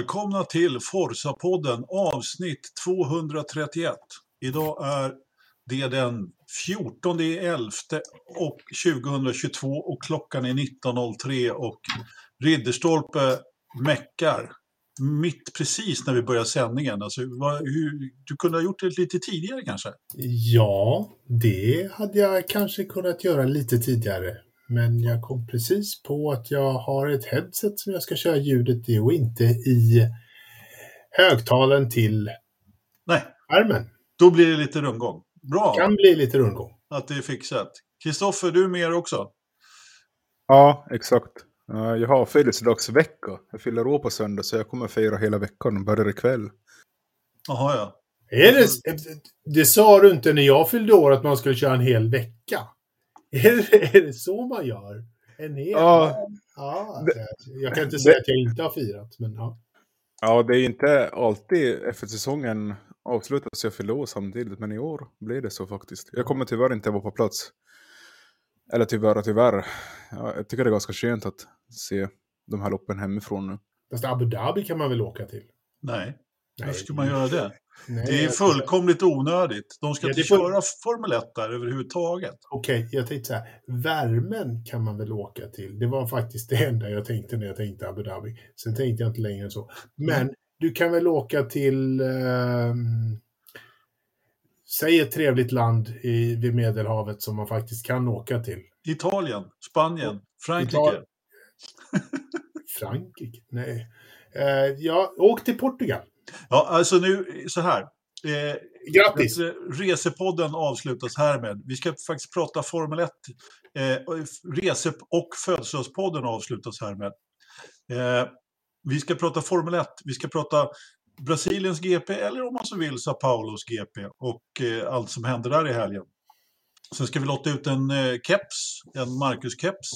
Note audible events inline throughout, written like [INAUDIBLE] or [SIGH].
välkomna till Forsa-podden avsnitt 231. Idag är det den 14 11 och 2022 och klockan är 19.03 och Ridderstolpe meckar mitt precis när vi börjar sändningen. Alltså, vad, hur, du kunde ha gjort det lite tidigare kanske? Ja, det hade jag kanske kunnat göra lite tidigare. Men jag kom precis på att jag har ett headset som jag ska köra ljudet i och inte i högtalen till Nej, armen. då blir det lite rundgång. Bra Kan bli lite rundgång. att det är fixat. Kristoffer, du är med också? Ja, exakt. Jag har födelsedagsvecka. Jag fyller år på söndag så jag kommer fira hela veckan. Börjar ikväll. Jaha, ja. Är det, det sa du inte när jag fyllde år att man skulle köra en hel vecka. [LAUGHS] Är det, är det så man gör? En hel? Ja. ja alltså, jag kan inte säga att jag inte har firat, men ja. Ja, det är inte alltid efter säsongen avslutas så jag fyller samtidigt. Men i år blir det så faktiskt. Jag kommer tyvärr inte vara på plats. Eller tyvärr och tyvärr. Ja, jag tycker det är ganska skönt att se de här loppen hemifrån nu. Fast Abu Dhabi kan man väl åka till? Nej, Hur ska man göra det? Nej, Det är fullkomligt onödigt. De ska Ja, inte köra Formel 1 där överhuvudtaget. Okej, jag tänkte så här. Värmen kan man väl åka till. Det var faktiskt det enda jag tänkte när jag tänkte Abu Dhabi. Sen tänkte jag inte längre än så. Men du kan väl åka till... ehm, säg ett trevligt land i, vid Medelhavet som man faktiskt kan åka till. Italien, Spanien, Frankrike. Italien. [LAUGHS] Frankrike? Nej. Uh, ja, åk till Portugal. Ja, alltså nu så här. Eh, Grattis! att, eh, Resepodden avslutas härmed. Vi ska faktiskt prata Formel 1. Eh, rese och födelsedagspodden avslutas härmed. Eh, vi ska prata Formel 1. Vi ska prata Brasiliens GP eller om man så vill Sao Paulos GP och eh, allt som hände där i helgen. Sen ska vi låta ut en eh, keps, en Marcus-keps,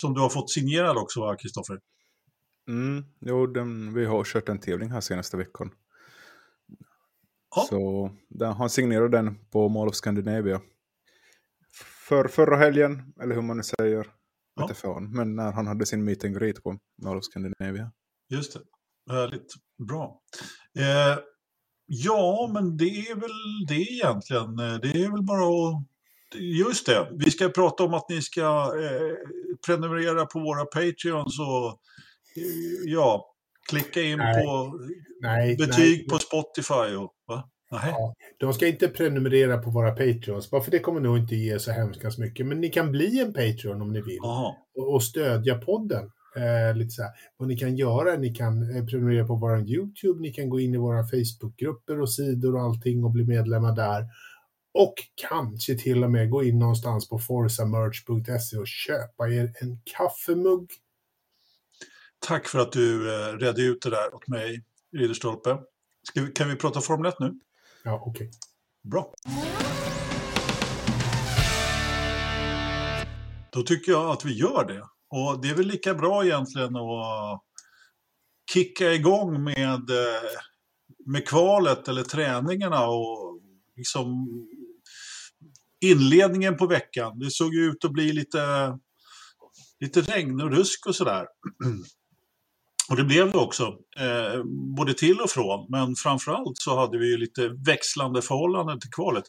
som du har fått signerad också va, Kristoffer? Mm, jo, den, vi har kört en tävling här senaste veckan. Ja. Så den, han signerade den på Mall of Scandinavia. För förra helgen, eller hur man nu säger. Ja. Inte fan, men när han hade sin meet and greet på Mall of Scandinavia. Just det. Härligt. Bra. Eh, ja, men det är väl det egentligen. Eh, Det är väl bara att... Just det. Vi ska prata om att ni ska eh, prenumerera på våra Patreons och ja, klicka in Nej. på Nej, betyg nej. på Spotify. Och, va? Ja, de ska inte prenumerera på våra Patreons, bara för det kommer nog inte ge så hemskt mycket. Men ni kan bli en Patreon om ni vill. Och, och stödja podden. Eh, lite så här. Vad ni kan göra, ni kan eh, prenumerera på vår YouTube, ni kan gå in i våra Facebookgrupper och sidor och allting och bli medlemmar där. Och kanske till och med gå in någonstans på forsamerch.se och köpa er en kaffemugg. Tack för att du eh, redde ut det där åt mig, Ridderstolpe. Vi, kan vi prata Formel 1 nu? Ja, okej. Bra. Då tycker jag att vi gör det. Och det är väl lika bra egentligen att kicka igång med, eh, med kvalet eller träningarna och liksom inledningen på veckan. Det såg ju ut att bli lite, lite regn och rusk och sådär. Och det blev det också, eh, både till och från. Men framförallt så hade vi ju lite växlande förhållanden till kvalet.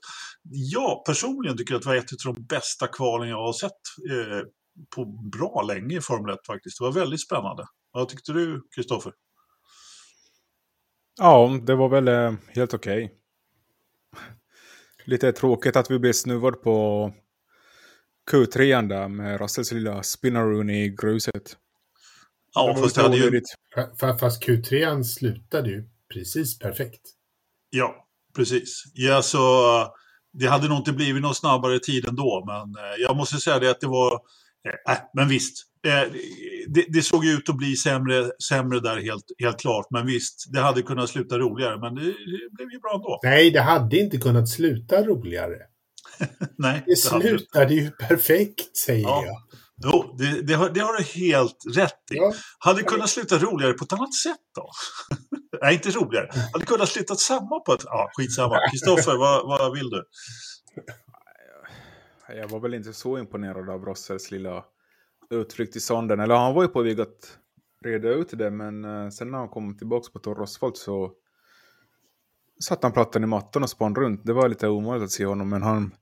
Jag personligen tycker att det var ett av de bästa kvalen jag har sett eh, på bra länge i Formel 1 faktiskt. Det var väldigt spännande. Vad tyckte du, Kristoffer? Ja, det var väl eh, helt okej. [LAUGHS] Lite tråkigt att vi blev snuvad på Q3 där med Russells lilla spinnaroon i gruset. Ja, fast hade ju... Fast Q3 slutade ju precis perfekt. Ja, precis. Ja, så, det hade nog inte blivit någon snabbare tid ändå, men eh, jag måste säga det att det var... Eh, äh, men visst. Eh, det, det såg ut att bli sämre, sämre där helt, helt klart, men visst, det hade kunnat sluta roligare, men det, det blev ju bra ändå. Nej, det hade inte kunnat sluta roligare. [LAUGHS] Nej, Det det slutade ju perfekt, säger Ja. jag. Jo, det, det, har, det har du helt rätt i. Ja. Hade kunnat sluta roligare på ett annat sätt då? [LAUGHS] Nej, inte roligare. Hade kunnat sluta samma på ett... Ja, skitsamma. Kristoffer, vad, vad vill du? Jag var väl inte så imponerad av Russells lilla utflykt i sonden. Eller han var ju på väg att reda ut det, men uh, sen när han kom tillbaka på torr asfalt så satte han plattan i mattan och spann runt. Det var lite omöjligt att se honom, men han,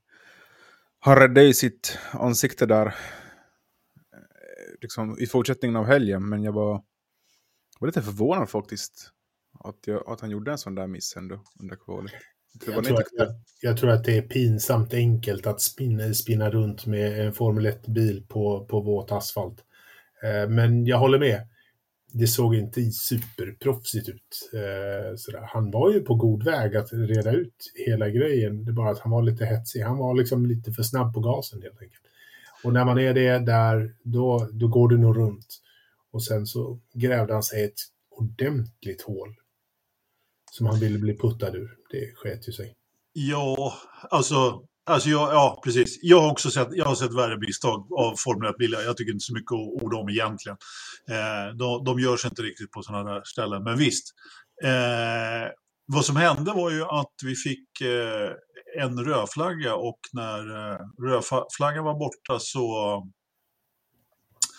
han räddade ju sitt ansikte där eh, liksom, i fortsättningen av helgen, men jag var, var lite förvånad faktiskt att, jag, att han gjorde en sån där miss ändå under kvalet. Jag tror, att, jag, jag tror, att det är pinsamt enkelt att spinna, spinna runt med en Formel 1-bil på, på våt asfalt. Eh, men jag håller med. Det såg inte superproffsigt ut. Eh, sådär. Han var ju på god väg att reda ut hela grejen. Det är bara att han var lite hetsig. Han var liksom lite för snabb på gasen helt enkelt. Och när man är det där, då, då går det nog runt. Och sen så grävde han sig ett ordentligt hål som han ville bli puttad ur. Det sket ju sig. Ja, alltså, alltså jag, ja, precis. Jag har också sett, jag har sett värre misstag av Formel 1-bilar. Jag tycker inte så mycket att orda om egentligen. Eh, de, de görs inte riktigt på sådana där ställen, men visst. Eh, vad som hände var ju att vi fick eh, en rödflagga och när eh, rödflaggan var borta så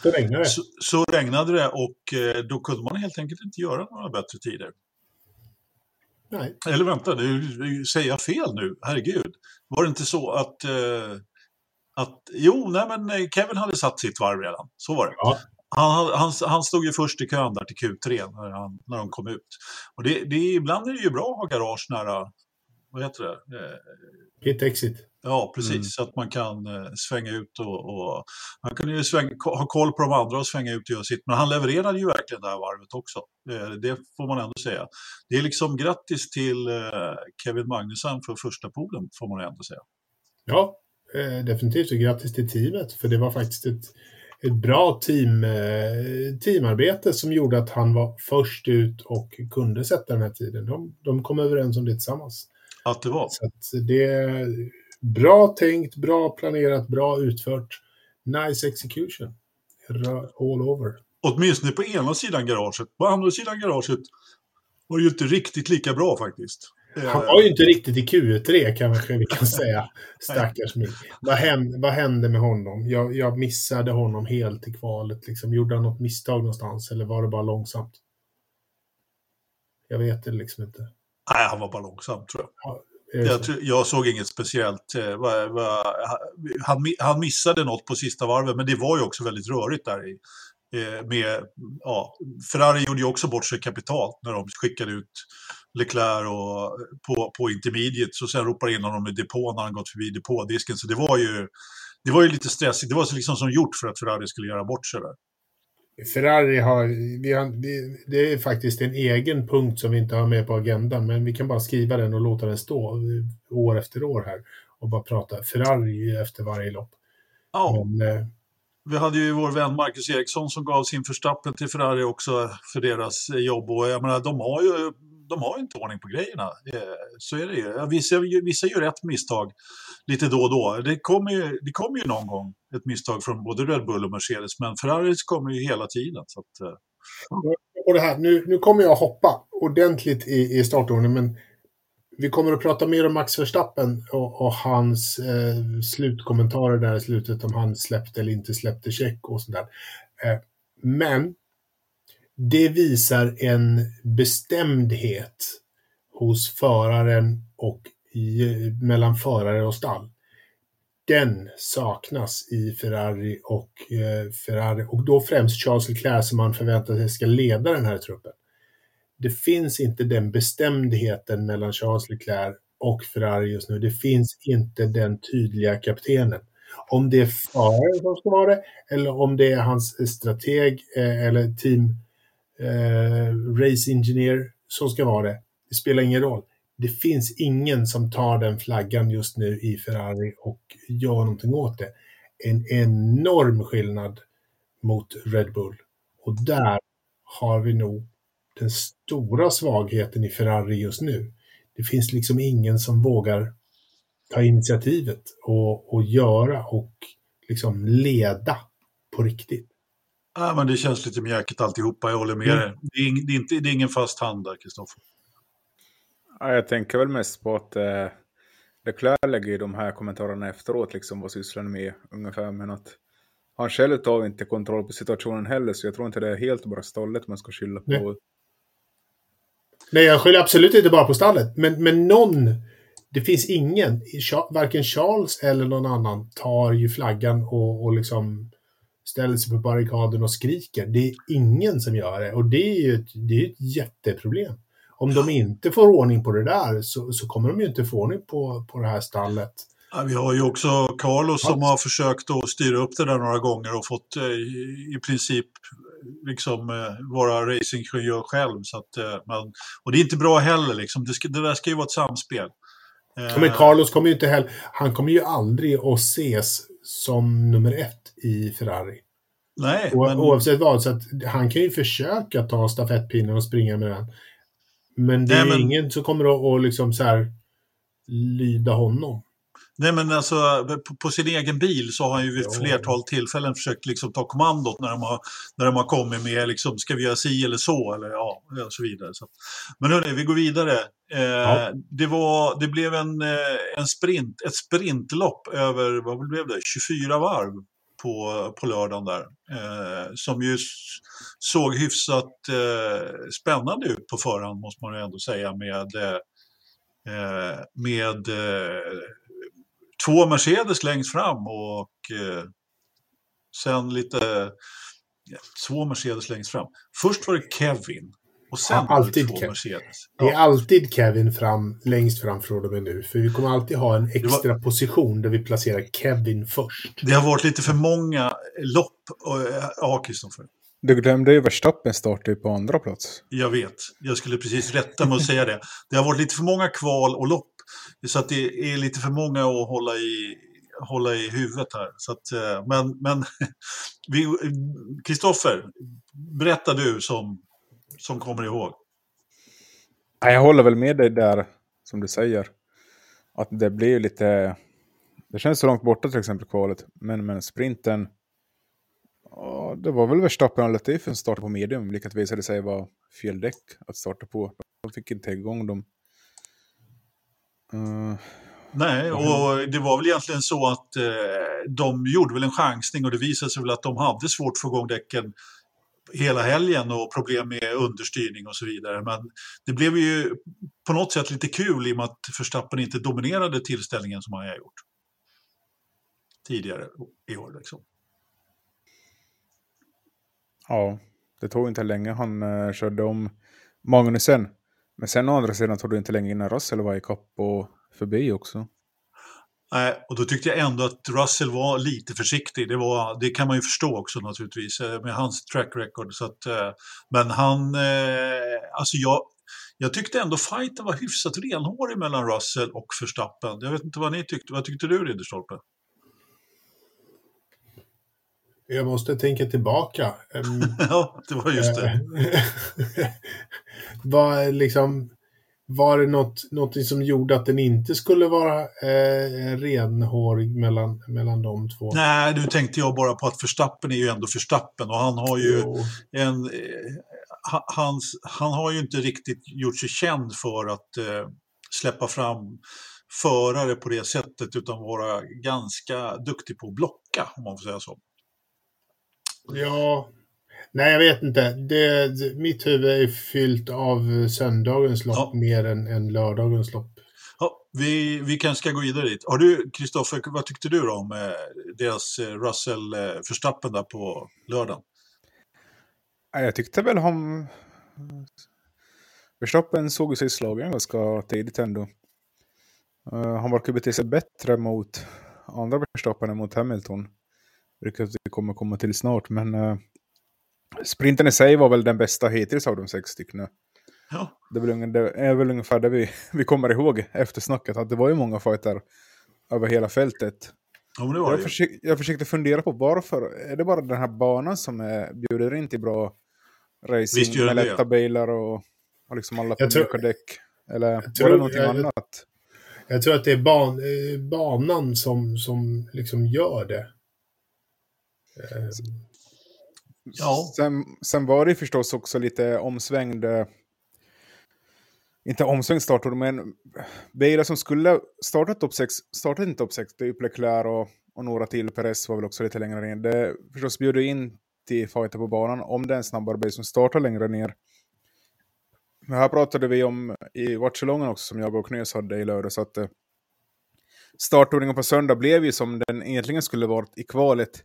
så regnade det. Så, så regnade det och eh, då kunde man helt enkelt inte göra några bättre tider. Nej. Eller vänta, nu säger jag fel nu? Herregud. Var det inte så att... Eh, att jo, nej men Kevin hade satt sitt varv redan. Så var det. Ja. Han, han, han stod ju först i kön där till Q3 när, han, när de kom ut. Och det, det, ibland är det ju bra att ha garage nära, vad heter det? Pit exit. Ja, precis. Mm. Så att man kan eh, svänga ut och, och man kan ju svänga, ha koll på de andra och svänga ut och göra sitt. Men han levererade ju verkligen det här varvet också. Eh, det får man ändå säga. Det är liksom grattis till eh, Kevin Magnusson för första polen, får man ändå säga. Ja, definitivt. Och grattis till teamet, för det var faktiskt ett, ett bra team, teamarbete som gjorde att han var först ut och kunde sätta den här tiden. De, de kom överens om det tillsammans. Att det var. Så att det Bra tänkt, bra planerat, bra utfört. Nice execution. All over. Åtminstone på ena sidan garaget. På andra sidan garaget var det ju inte riktigt lika bra faktiskt. Han var ju inte riktigt i Q3 kanske vi kan säga. Stackars mig. Vad hände, vad hände med honom? Jag, jag missade honom helt i kvalet. Liksom. Gjorde han något misstag någonstans eller var det bara långsamt? Jag vet det liksom inte. Nej, han var bara långsam tror jag. Ja, jag, jag, såg inget speciellt. Eh, han, han missade något på sista varvet, men det var ju också väldigt rörigt där. I, eh, med, ja, Ferrari gjorde ju också bort sig kapitalt när de skickade ut Leclerc och, på, på intermediate och sen ropade in honom i depå när han gått förbi depådisken. Så det var ju, det var ju lite stressigt. Det var liksom som gjort för att Ferrari skulle göra bort sig där. Ferrari har, vi har, det är faktiskt en egen punkt som vi inte har med på agendan, men vi kan bara skriva den och låta den stå år efter år här och bara prata Ferrari efter varje lopp. Ja. Men, eh, vi hade ju vår vän Marcus Eriksson som gav sin förstappen till Ferrari också för deras jobb och jag menar, de har ju de har inte ordning på grejerna. Eh, så är det ju. Vissa, vissa gör ett misstag lite då och då. Det kommer, ju, det kommer ju någon gång ett misstag från både Red Bull och Mercedes, men Ferraris kommer ju hela tiden. Så att, eh. och det här, nu, nu kommer jag hoppa ordentligt i, i startordningen, men vi kommer att prata mer om Max Verstappen och, och hans eh, slutkommentarer där i slutet om han släppte eller inte släppte check och sådär. Eh, men det visar en bestämdhet hos föraren och i, mellan förare och stall. Den saknas i Ferrari och eh, Ferrari och då främst Charles Leclerc som man förväntar sig ska leda den här truppen. Det finns inte den bestämdheten mellan Charles Leclerc och Ferrari just nu. Det finns inte den tydliga kaptenen. Om det är föraren som ska vara det eller om det är hans strateg eh, eller team eh, race engineer som ska vara det. Det spelar ingen roll. Det finns ingen som tar den flaggan just nu i Ferrari och gör någonting åt det. En enorm skillnad mot Red Bull. Och där har vi nog den stora svagheten i Ferrari just nu. Det finns liksom ingen som vågar ta initiativet och, och göra och liksom leda på riktigt. Ja, men det känns lite mjäkigt alltihopa, jag håller med mm. dig. Det är, det, är inte, det är ingen fast hand där, Kristoffer. Ja, jag tänker väl mest på att eh, Leclerc lägger ju de här kommentarerna efteråt, liksom vad sysslar ni med ungefär, men att han själv tar inte kontroll på situationen heller, så jag tror inte det är helt bara stallet man ska skylla på. Nej. Nej, jag skyller absolut inte bara på stallet. Men, men någon, det finns ingen, varken Charles eller någon annan, tar ju flaggan och, och liksom ställer sig på barrikaden och skriker. Det är ingen som gör det och det är ju ett, det är ett jätteproblem. Om de inte får ordning på det där så, så kommer de ju inte få ordning på, på det här stallet. Ja, vi har ju också Carlos som har försökt att styra upp det där några gånger och fått eh, i, princip liksom eh, vara racingingenjör själv. Så att, eh, men, och det är inte bra heller liksom. Det, ska, det där ska ju vara ett samspel. Men Carlos kommer ju inte heller, han kommer ju aldrig att ses som nummer ett i Ferrari. Nej, O men, Oavsett vad, så att han kan ju försöka ta stafettpinnen och springa med den. Men det är Nej, men- ingen som kommer att, att liksom så här lyda honom. Nej men alltså på, på sin egen bil så har han ju vid Ja. flertal tillfällen försökt liksom ta kommandot när de har, när de har kommit med liksom, ska vi göra si eller så eller ja, och så vidare. Så. Men hörni, vi går vidare. Eh, det, var, det blev en, eh, en sprint, ett sprintlopp över, vad blev det, 24 varv på, på lördagen där. Eh, som ju såg hyfsat eh, spännande ut på förhand måste man ju ändå säga med, eh, eh, med två Mercedes längst fram och eh, sen lite ja, två Mercedes längst fram. Först var det Kevin och sen Ja, var alltid två Kevin. Mercedes. Det är Ja. alltid Kevin fram, längst fram från och med nu. För vi kommer alltid ha en extra position där vi placerar Kevin först. Det har varit lite för många lopp. och, eh, Ja, Kristoffer. Du glömde ju Verstappen startar ju på andra plats. Jag vet. Jag skulle precis rätta mig och säga det. Det har varit lite för många kval och lopp. Så att det är lite för många att hålla i, hålla i huvudet här. Så att, eh, men men [LAUGHS] vi- Kristoffer, berätta du som, som kommer ihåg. Jag håller väl med dig där, som du säger. Att det blir lite... Det känns så långt borta till exempel kvalet. Men, men sprinten... Det var väl Verstappen och Latifi som startade på medium, vilket visade sig vara fel däck att starta på. De fick inte igång dem. Eh, Nej, och det var väl egentligen så att eh, de gjorde väl en chansning och det visade sig väl att de hade svårt att få igång däcken hela helgen och problem med understyrning och så vidare. Men det blev ju på något sätt lite kul i och med att Verstappen inte dominerade tillställningen som han har gjort tidigare i år. Liksom. ja, det tog inte länge. Han uh, körde om Magnusen. Men sen å andra sidan tog det inte länge innan Russell var ikapp och förbi också. Nej, och då tyckte jag ändå att Russell var lite försiktig. Det, var, det kan man ju förstå också naturligtvis eh, med hans track record. Så att, eh, men han, eh, alltså jag, jag tyckte ändå fighten var hyfsat renhårig mellan Russell och Verstappen. Jag vet inte vad ni tyckte. Vad tyckte du Ridderstolpe? Jag måste tänka tillbaka. [LAUGHS] Ja, det var just det. Eh, [LAUGHS] var, liksom, var det något, något som gjorde att den inte skulle vara eh, renhårig mellan, mellan de två? Nej, nu tänkte jag bara på att Verstappen är ju ändå Verstappen och han har ju Jo. en, eh, ha- hans, han har ju inte riktigt gjort sig känd för att eh, släppa fram förare på det sättet utan vara ganska duktig på att blocka om man får säga så. Ja, nej jag vet inte. Det, det, mitt huvud är fyllt av söndagens lopp Ja. mer än, än lördagens lopp. Ja, vi, vi kanske ska gå vidare dit. Har du, Kristoffer, vad tyckte du då om eh, deras eh, Russell eh, Verstappen där på lördagen? Ja, Jag tyckte väl han... Verstappen såg sig slagen ganska tidigt ändå. Eh, han verkar bete sig bättre mot andra Verstappen än mot Hamilton. Vilket vi kommer komma till snart, men uh, sprinten i sig var väl den bästa hittills av de sex stycken. Ja, Det är väl, ungefär- det är väl ungefär det vi, [LAUGHS] vi kommer ihåg efter snacket, att det var ju många fighter över hela fältet. ja men det var det Jag, ju. försök, jag försökte fundera på varför. Är det bara den här banan som är, bjuder in till bra racing med det. lätta bilar och, och liksom alla mjuka däck? Eller var tror- det någonting jag- annat? Jag tror att det är ban, eh, banan som, som liksom gör det. Eh, Ja. Sen, sen var det förstås också lite omsvängd. eh, inte omsvängsstartord, men bilar som skulle starta topp 6, startade inte topp 6, typ Leclerc och, och några till, Perez var väl också lite längre ner. Det förstås bjuder in till fighter på banan om det är en snabbare bil som startar längre ner. Det här pratade vi om i watchalongen också som jag och Knös hade i lördags. Att eh, startordningen på söndag blev ju som den egentligen skulle varit i kvalet.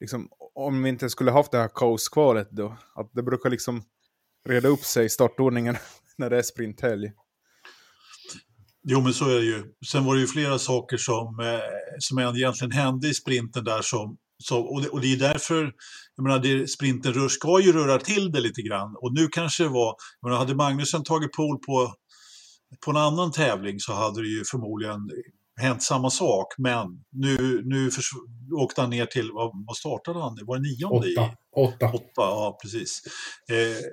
Liksom, om vi inte skulle haft det här kaoskvalet då. Att det brukar liksom reda upp sig i startordningen [LAUGHS] när det är sprinthelg. Jo, men så är det ju. Sen var det ju flera saker som, eh, som egentligen hände i sprinten där som, som och, det, och det är därför, jag menar, det, sprinten rör, ska ju röra till det lite grann. Och nu kanske det var, jag menar, hade Magnusen tagit pol på, på en annan tävling så hade det ju förmodligen hänt samma sak. Men nu, nu åkte han ner till, vad, vad startade han? Var det nionde? Åtta. Åtta. Åtta, ja precis. Eh,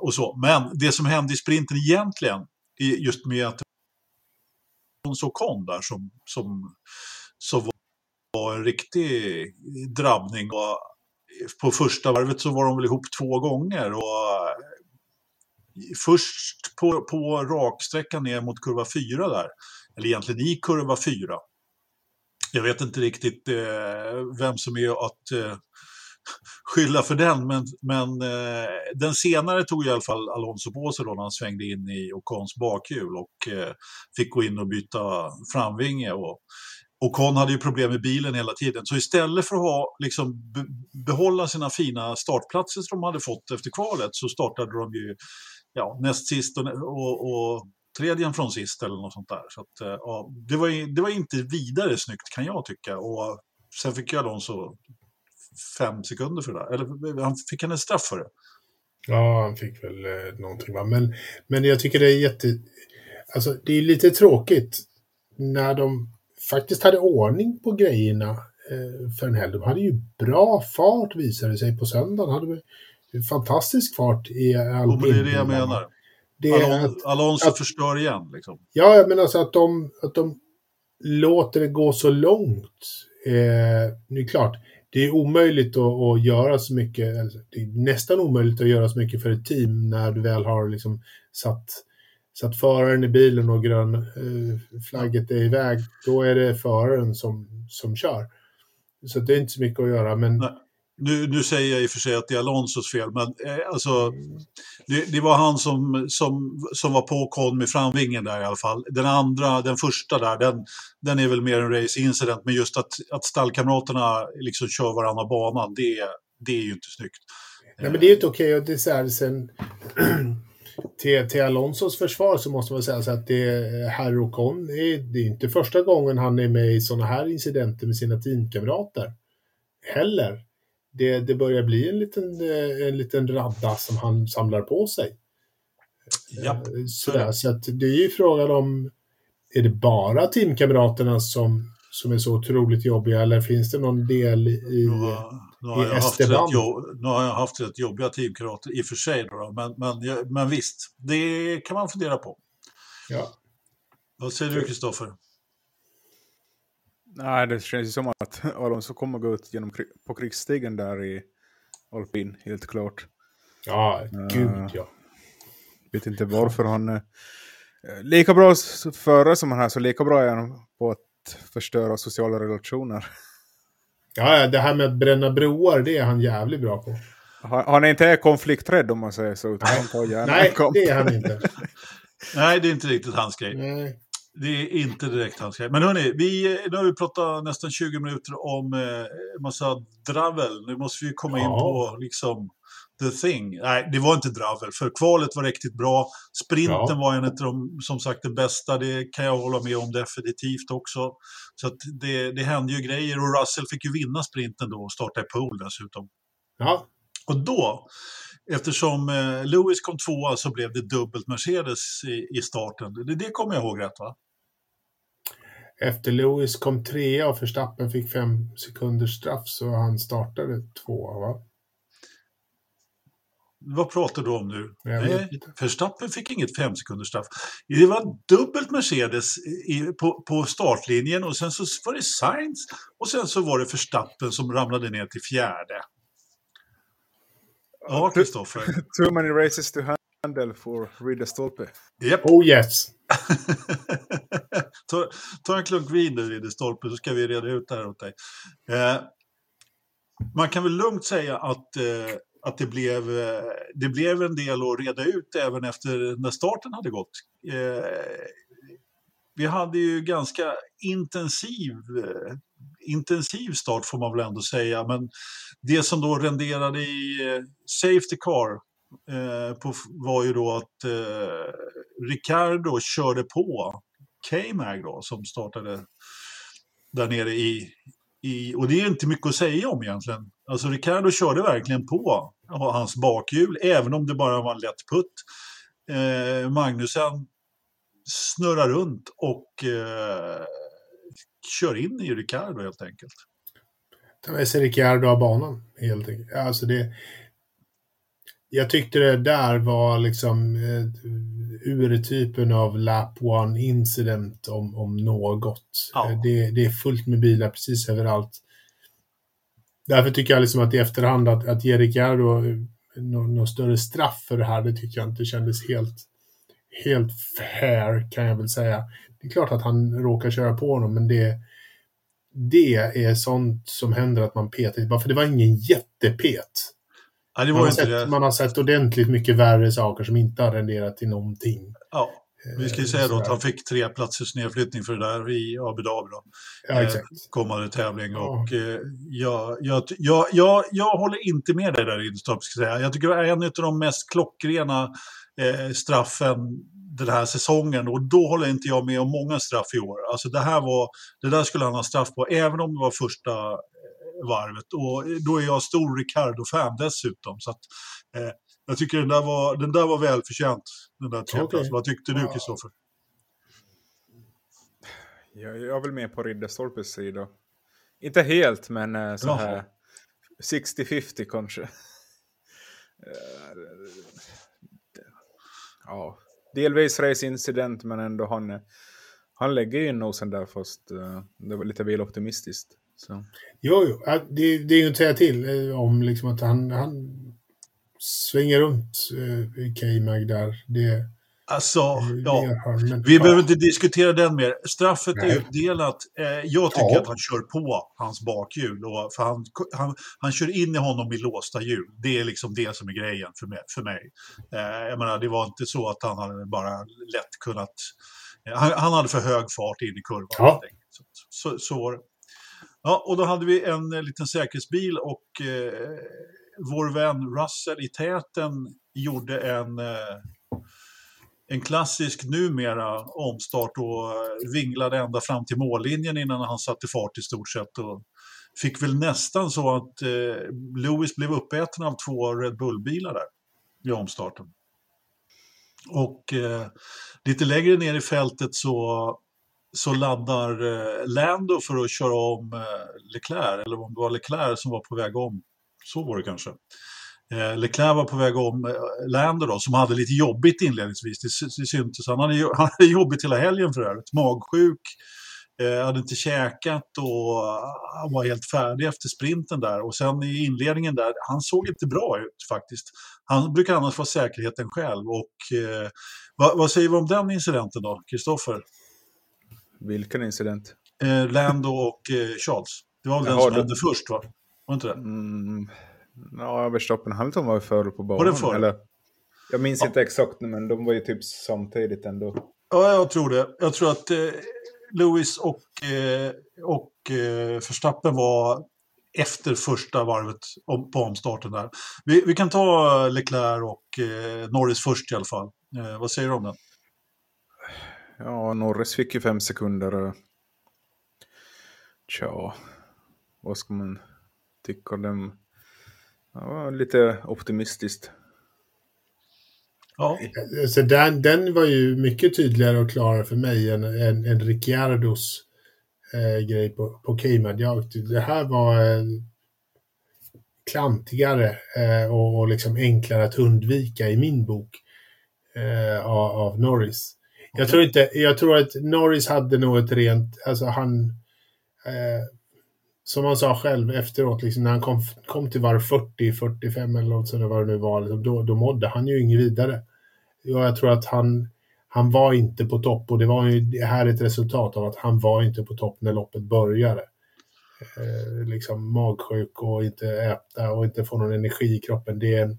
och så. Men det som hände i sprinten egentligen, just med att så kom där som, som, som var en riktig drabbning. Och på första varvet så var de väl ihop två gånger. Och först på, på raksträckan ner mot kurva 4 där, eller egentligen i kurva 4. Jag vet inte riktigt eh, vem som är att eh, skylla för den, men, men eh, den senare tog i alla fall Alonso på sig då när han svängde in i Ocons bakhjul och eh, fick gå in och byta framvinge. Och, Ocon hade ju problem med bilen hela tiden, så istället för att ha, liksom, behålla sina fina startplatser som de hade fått efter kvalet så startade de ju ja, näst sist och, och, och tredjen från sist eller något sånt där. Så att, eh, ja, det, var, det var inte vidare snyggt kan jag tycka. Och sen fick ju Alonso fem sekunder för det där. Eller han fick han en straff för det? Ja, han fick väl eh, någonting. Va? Men, men jag tycker det är jätte... Alltså, det är lite tråkigt när de faktiskt hade ordning på grejerna eh, för en helg. De hade ju bra fart visade sig på söndagen. Hade fantastisk fart i alpin. det är det jag menar. Det Alon, Alonso att, förstör igen. Liksom. Ja, men alltså att de, att de låter det gå så långt. Eh, det är klart, det är omöjligt att, att göra så mycket, det är nästan omöjligt att göra så mycket för ett team när du väl har liksom satt, satt föraren i bilen och grön eh, flagget är iväg. Då är det föraren som, som kör. Så det är inte så mycket att göra. Men, Nej. Nu, nu säger jag i och för sig att det är Alonsos fel, men eh, alltså, det, det, var han som, som, som var på kon med framvingen där i alla fall. Den andra, den första där, den, den är väl mer en race incident, men just att, att stallkamraterna liksom kör varannan banan, det, det är ju inte snyggt. Nej, men det är inte okej. Okay. Det är så här, sen, [CLEARS THROAT] till, till Alonsos försvar så måste man säga så att det är herr Ocon, det är inte första gången han är med i sådana här incidenter med sina teamkamrater. Heller det, det börjar bli en liten, eh, en liten radda som han samlar på sig. Ja. Eh, sådär, så att det är ju frågan om, är det bara teamkamraterna som, som är så otroligt jobbiga eller finns det någon del i, nu har, nu har, haft rätt, jobb, nu har jag haft rätt jobbiga teamkamrater i och för sig, då, men, men, men visst, det kan man fundera på. Ja. Vad säger du, Kristoffer? Nej, det känns ju som att [LAUGHS] Alonso kommer gå ut genom, på krigsstigen där i alpin, helt klart. Ja, gud uh, ja. Vet inte varför han... Uh, lika bra före som han är, så lika bra är han på att förstöra sociala relationer. [LAUGHS] Ja, det här med att bränna broar, det är han jävligt bra på. Han, är inte konflikträdd om man säger så. Utan han tar Nej, det är han inte. [LAUGHS] Nej, det är inte riktigt hans grej. Nej. Det är inte direkt hans grej. Men hörni, vi, nu har vi pratat nästan 20 minuter om eh, massa dravel. Nu måste vi komma in på liksom the thing. Nej, det var inte dravel, för kvalet var riktigt bra. Sprinten ja. var en av de, som sagt, det bästa. Det kan jag hålla med om definitivt också. Så det, det hände ju grejer och Russell fick ju vinna sprinten då och starta i pool dessutom. Ja. Och då, eftersom eh, Lewis kom tvåa så blev det dubbelt Mercedes i, i starten. Det, det kommer jag ihåg rätt va? Efter Lewis kom trea och Verstappen fick fem sekunders straff så han startade tvåa va? Vad pratar du om nu? Nej, Verstappen fick inget fem sekunders straff. Det var dubbelt Mercedes i, på, på, startlinjen och sen så var det Sainz och sen så var det Verstappen som ramlade ner till fjärde. Ja, Kristoffer. [LAUGHS] Too many races to handel för Ridderstolpe. Japp. Oh yes. [LAUGHS] ta, ta en klunk vin nu, Ridderstolpe, så ska vi reda ut det här åt dig. Eh, man kan väl lugnt säga att, eh, att det, blev, eh, det blev en del att reda ut även efter när starten hade gått. Eh, vi hade ju ganska intensiv, eh, intensiv start får man väl ändå säga, men det som då renderade i eh, Safety Car eh, på, var ju då att eh, Ricardo körde på K-Mag då som startade där nere i, i, och det är inte mycket att säga om egentligen. Alltså Ricardo körde verkligen på hans bakhjul, även om det bara var en lätt putt. Eh, Magnusen snurrar runt och eh, kör in i Ricardo helt enkelt. Ta med sig Ricciardo av banan, helt enkelt. Alltså det, jag tyckte det där var liksom eh, urtypen av lap one incident om, om något. Ja. Eh, Det, det är fullt med bilar precis överallt. Därför tycker jag liksom att i efterhand att, att ge Ricciardo någon, någon större straff för det här, det tycker jag inte kändes helt, helt fair kan jag väl säga. Det är klart att han råkar köra på honom, men det, det är sånt som händer att man petar. För det var ingen jättepet. Det Man har, sett, det. man har sett ordentligt mycket värre saker som inte har renderat till någonting. Ja, vi ska ju Eh, säga då att han fick tre platsers nedflyttning för det där i Abu Dhabi. Då. Ja, eh, exakt. kommande tävling. Ja. Och, eh, jag, jag, jag, jag, jag håller inte med dig där ska jag säga. Jag tycker det är en av de mest klockrena eh, straffen den här säsongen och då håller inte jag med om många straff i år. Alltså det här var, det där skulle han ha straff på, även om det var första eh, varvet. Och då är jag stor Ricardo-fan dessutom. Så att, eh, jag tycker den där var, den där var välförtjänt, den där tredjeplatsen. Okej. Vad tyckte du, Ja. Kristoffer? Jag, jag är väl med på Ridderstolpes sida. Inte helt, men eh, så Jaha. här 60-50 kanske. Eh, ja, delvis race-incident, men ändå han, eh, han lägger ju nosen där fast det var lite väl optimistiskt. Så. Jo, jo. Det, det är ju att säga till eh, om liksom att han, han svänger runt eh, K-Mag där. Det, Alltså, det ja. han. Vi behöver inte diskutera den mer. Straffet är Nej. utdelat. Eh, jag tycker Ja. att han kör på hans bakhjul. Och för han, han, han kör in i honom i låsta hjul. Det är liksom det som är grejen för mig. För mig. Eh, jag menar, det var inte så att han hade bara lätt kunnat... Eh, han, han hade för hög fart in i kurvan. Ja. Så, så, så var det. Ja, och då hade vi en eh, liten säkerhetsbil och eh, vår vän Russell i täten gjorde en... Eh, en klassisk numera omstart och eh, vinglade ända fram till mållinjen innan han satte fart i stort sett. Och fick väl nästan så att eh, Lewis blev uppäten av två Red Bull-bilar där i omstarten. Och eh, lite längre ner i fältet så, så laddar eh, Lando för att köra om eh, Leclerc, eller om det var Leclerc som var på väg om. Så var det kanske. Eh, Leclerc var på väg om eh, Lando då, som hade lite jobbigt inledningsvis. Det, det syntes. Han hade, [LAUGHS] han hade jobbigt hela helgen för övrigt. Magsjuk, eh, hade inte käkat och eh, han var helt färdig efter sprinten där. Och sen i inledningen där, han såg inte bra ut faktiskt. Han brukar annars vara säkerheten själv. Och, eh, vad, vad säger vi om den incidenten då, Kristoffer? Vilken incident? Eh, Lando och eh, Charles. Det var väl den som det- hände först va? Var inte det? Mm, ja, Verstappen och Hamilton var ju före på banan. Var det före? Eller, jag minns Ja. inte exakt, men de var ju typ samtidigt ändå. Ja, jag tror det. Jag tror att eh, Lewis och, eh, och eh, Verstappen var efter första varvet på omstarten där. Vi, vi kan ta Leclerc och eh, Norris först i alla fall. Vad säger du om den? Ja, Norris fick ju fem sekunder. Tja, vad ska man tycka om dem? Ja, lite optimistiskt. Ja, Så den, den var ju mycket tydligare och klarare för mig än, än, än Ricciardos eh, grej på, på Cayman. Jag, det här var eh, klantigare eh, och, och liksom enklare att undvika i min bok eh, av, av Norris. Jag, tror inte, jag tror att Norris hade nog ett rent, alltså han, eh, som han sa själv efteråt, liksom, när han kom, kom till varv 40, 45 eller något sånt, vad det nu var, liksom, då, då mådde han ju inget vidare. Och jag tror att han, han var inte på topp och det var ju det här är ett resultat av att han var inte på topp när loppet började. Eh, liksom magsjuk och inte äta och inte få någon energi i kroppen. Det är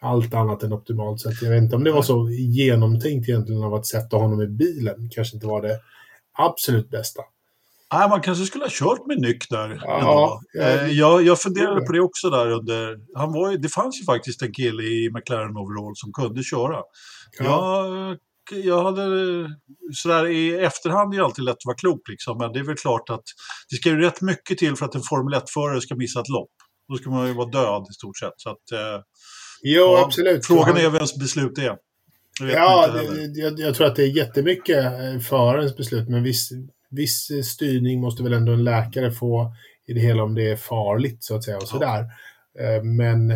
allt annat än optimalt. Så jag vet inte om det var så genomtänkt egentligen av att sätta honom i bilen. Kanske inte var det absolut bästa. Nej, man kanske skulle ha kört med Nyck där. Ja, jag, eh, jag, jag funderade på det också där under... Han var, det fanns ju faktiskt en kille i McLaren Overall som kunde köra. Ja. Jag, jag hade... Sådär i efterhand är det alltid lätt att vara klok liksom, men det är väl klart att det ska ju rätt mycket till för att en Formel 1-förare ska missa ett lopp. Då ska man ju vara död i stort sett. Så att, eh, jo, ja, absolut. Frågan är vems beslut det är. Ja, jag, jag, tror att det är jättemycket eh, förarens beslut, men viss, viss styrning måste väl ändå en läkare få i det hela om det är farligt så att säga och sådär. Ja. Men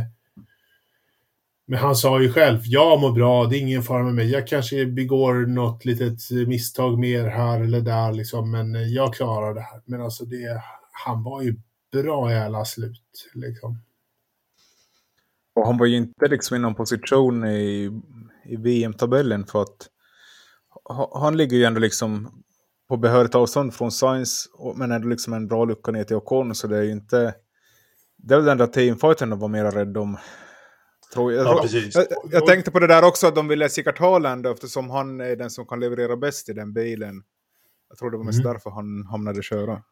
men han sa ju själv, jag mår bra, det är ingen fara med mig. Jag kanske begår något litet misstag mer här eller där, liksom, men jag klarar det här. Men alltså, det, han var ju bra i alla slut. Liksom. Och han var ju inte liksom i någon position i, i VM-tabellen för att han ligger ju ändå liksom på behörigt avstånd från Science, men ändå liksom en bra lucka ner till Ocon, så det är ju inte... Det är väl den där teamfighten de var mer rädda om. Tror jag, ja. Jag, jag, tänkte på det där också, att de ville Sickart Haaland eftersom han är den som kan leverera bäst i den bilen. Jag tror det var mest mm. därför han hamnade köra.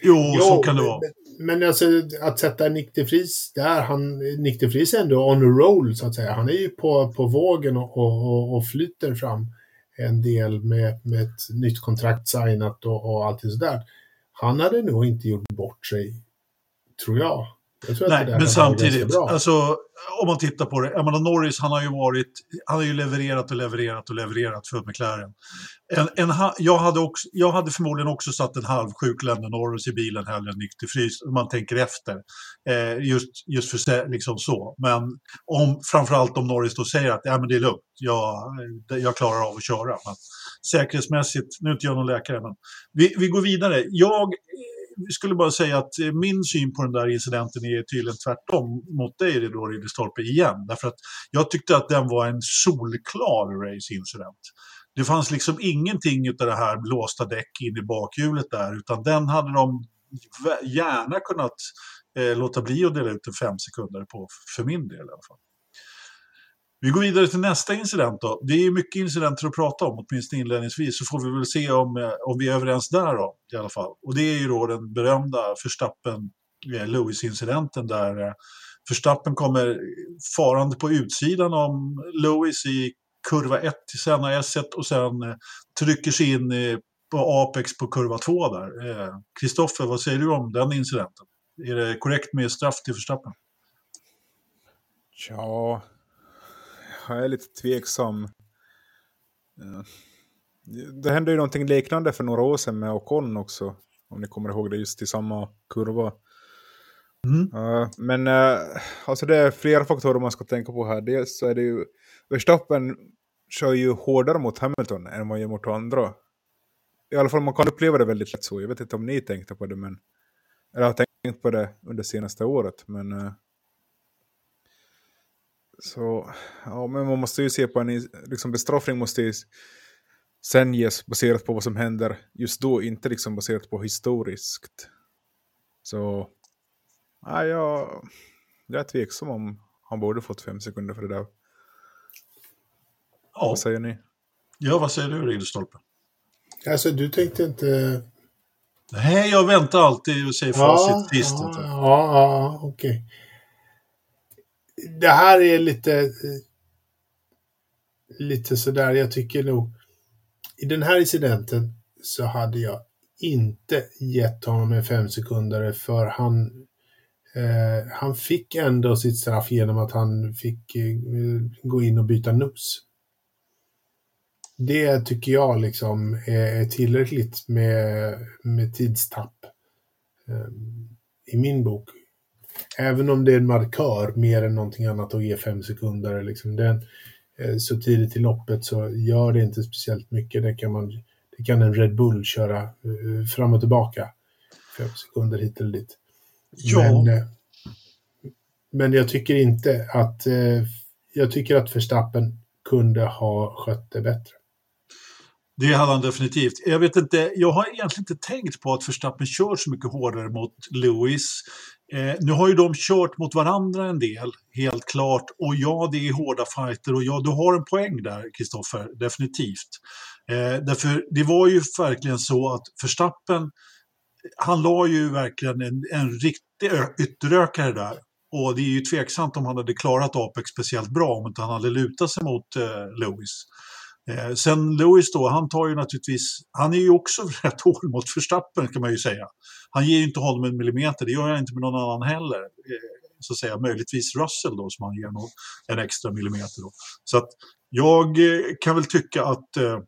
Jo, jo, så kan det vara. Men, men alltså att sätta Nick de Vries där, han, Nick de Vries är ändå on a roll så att säga. Han är ju på, på vågen och, och, och flyter fram en del med, med ett nytt kontrakt signat och, och allt sådär. Han hade nog inte gjort bort sig, tror jag. Nej, men samtidigt, alltså, om man tittar på det, jag menar Norris han har ju varit, han har ju levererat och levererat och levererat för McLaren. En, en, jag, hade också, jag hade förmodligen också satt en halvsjuk Lennon Norris i bilen hellre än nykter frys, om man tänker efter. Eh, just, just för liksom så. Men om, framförallt om Norris då säger att ja, men det är lugnt, jag, jag klarar av att köra. Men säkerhetsmässigt, nu är inte jag någon läkare, men vi, vi går vidare. Jag skulle bara säga att eh, min syn på den där incidenten är tydligen tvärtom mot dig då, Ridderstolpe, igen. Därför att jag tyckte att den var en solklar race-incident. Det fanns liksom ingenting av det här blåsta däck in i bakhjulet där, utan den hade de gärna kunnat eh, låta bli att dela ut en fem sekunder på, för min del i alla fall. Vi går vidare till nästa incident då. Det är mycket incidenter att prata om, åtminstone inledningsvis, så får vi väl se om, eh, om vi är överens där då, i alla fall. Och det är ju då den berömda Förstappen-Lewis-incidenten eh, där eh, Förstappen kommer farande på utsidan om Lewis i kurva 1 till Senna S1 och sen trycker sig in på Apex på kurva 2 där. Kristoffer, vad säger du om den incidenten? Är det korrekt med straff till Förstappen? Ja, jag är lite tveksam. Det hände ju någonting liknande för några år sedan med Ocon också. Om ni kommer ihåg det, just i samma kurva. Mm. men uh, alltså det är flera faktorer man ska tänka på här. Dels så är det ju... Verstappen kör ju hårdare mot Hamilton än man gör mot andra. I alla fall man kan uppleva det väldigt lätt så. Jag vet inte om ni tänkte på det, men... Eller har tänkt på det under senaste året, men... Så, ja, men man måste ju se på en liksom bestraffning måste ju sen ges baserat på vad som händer just då, inte liksom baserat på historiskt. Så, ja, jag, jag är tveksam om han borde fått fem sekunder för det där. Ja. Vad säger ni? Ja, vad säger du Ridderstolpe? Alltså, du tänkte inte... Nej, jag väntar alltid och säger facit ja, sist. Ja, ja, ja okej. Okay det här är lite, lite sådär, jag tycker nog, i den här incidenten så hade jag inte gett honom en fem sekunder för han, eh, han fick ändå sitt straff genom att han fick eh, gå in och byta nos. Det tycker jag liksom är, är tillräckligt med, med tidstapp eh, i min bok. Även om det är en markör mer än någonting annat att ge fem sekunder. Liksom den, eh, så tidigt i loppet så gör det inte speciellt mycket. Det kan, man, det kan en Red Bull köra uh, fram och tillbaka. Fem sekunder hit eller dit. Ja. Men, uh, men jag tycker inte att... Jag tycker att Verstappen kunde ha skött det bättre. Det hade han definitivt. Jag vet inte, jag har egentligen inte tänkt på att Verstappen kör så mycket hårdare mot Lewis. Eh, nu har ju de kört mot varandra en del, helt klart. Och ja, det är hårda fighter och ja, du har en poäng där, Kristoffer, definitivt. Eh, därför det var ju verkligen så att Verstappen, han la ju verkligen en, en riktig ytterökare där. Och det är ju tveksamt om han hade klarat Apex speciellt bra om inte han hade lutat sig mot eh, Lewis. Eh, sen Lewis då, han tar ju naturligtvis, han är ju också [LAUGHS] rätt hård mot Verstappen kan man ju säga. Han ger ju inte honom en millimeter, det gör han inte med någon annan heller. Eh, så att säga, möjligtvis Russell då som han ger någon, en extra millimeter. Då. Så att jag eh, kan väl tycka att eh,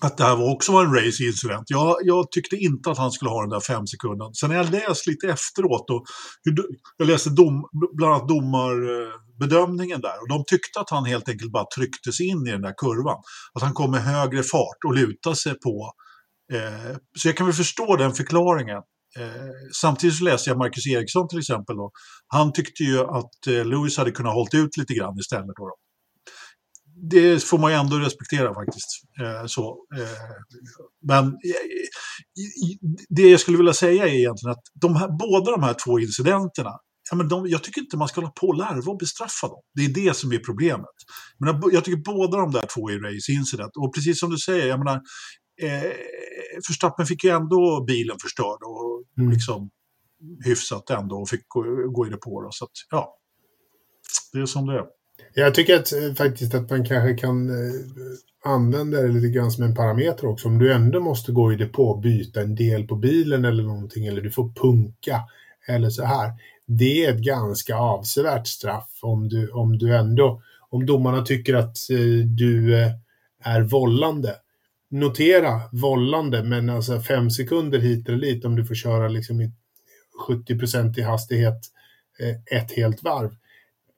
att det här var också var en race-incident. Jag, jag, tyckte inte att han skulle ha den där fem sekunden. Sen har jag läst lite efteråt, och hur, jag läste dom, bland annat domar eh, bedömningen där, och de tyckte att han helt enkelt bara trycktes in i den där kurvan. Att han kom med högre fart och lutade sig på. Eh, så jag kan väl förstå den förklaringen. Eh, samtidigt så läste jag Marcus Eriksson till exempel. Då. Han tyckte ju att eh, Lewis hade kunnat hållit ut lite grann istället. Då, då det får man ju ändå respektera faktiskt. Eh, så, eh, men eh, det jag skulle vilja säga är egentligen att de här, båda de här två incidenterna, ja, men de, jag tycker inte man ska hålla på och larva och bestraffa dem. Det är det som är problemet. Men jag tycker båda de där två är race incident. Och precis som du säger, jag menar, eh, Förstappen fick ju ändå bilen förstörd och mm. liksom hyfsat ändå och fick gå, gå i det på. Då, så att, ja, det är som det är. Jag tycker att, eh, faktiskt att man kanske kan eh, använda det lite grann som en parameter också. Om du ändå måste gå i depå och byta en del på bilen eller någonting, eller du får punka eller så här. Det är ett ganska avsevärt straff om du, om du ändå, om domarna tycker att eh, du är vållande. Notera vållande, men alltså fem sekunder hit eller dit om du får köra liksom i 70% i hastighet ett helt varv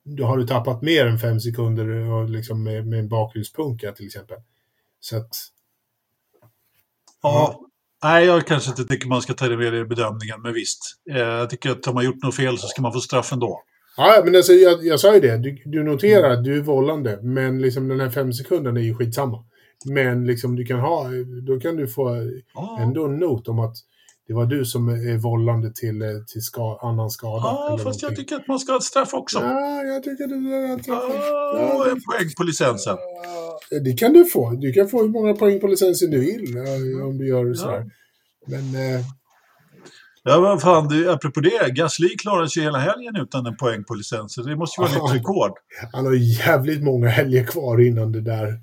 då har du tappat mer än fem sekunder liksom med, med en bakhjulspunka till exempel. Så att... Ja, nej, jag kanske inte tycker man ska ta det med i bedömningen, men visst. Eh, jag tycker att har man gjort något fel så ska man få straff ändå. Ja, men alltså, jag, jag sa ju det. Du, du noterar att du är vållande, men liksom den här fem sekunden är ju skitsamma. Men liksom du kan ha, då kan du få ändå en not om att det var du som är vållande till, eh, till ska, annan skada. Ja, fast någonting. jag tycker att man ska ha ett straff också. Ja, jag tycker det är ett straff. Ja, en poäng på licensen. Ja, det kan du få. Du kan få hur många poäng på licensen du vill om du gör så här. Men... Eh... Ja, vad fan, du, apropå det, Gasly klarade sig hela helgen utan en poäng på licensen. Det måste ju vara nytt rekord. Han har jävligt många helger kvar innan det där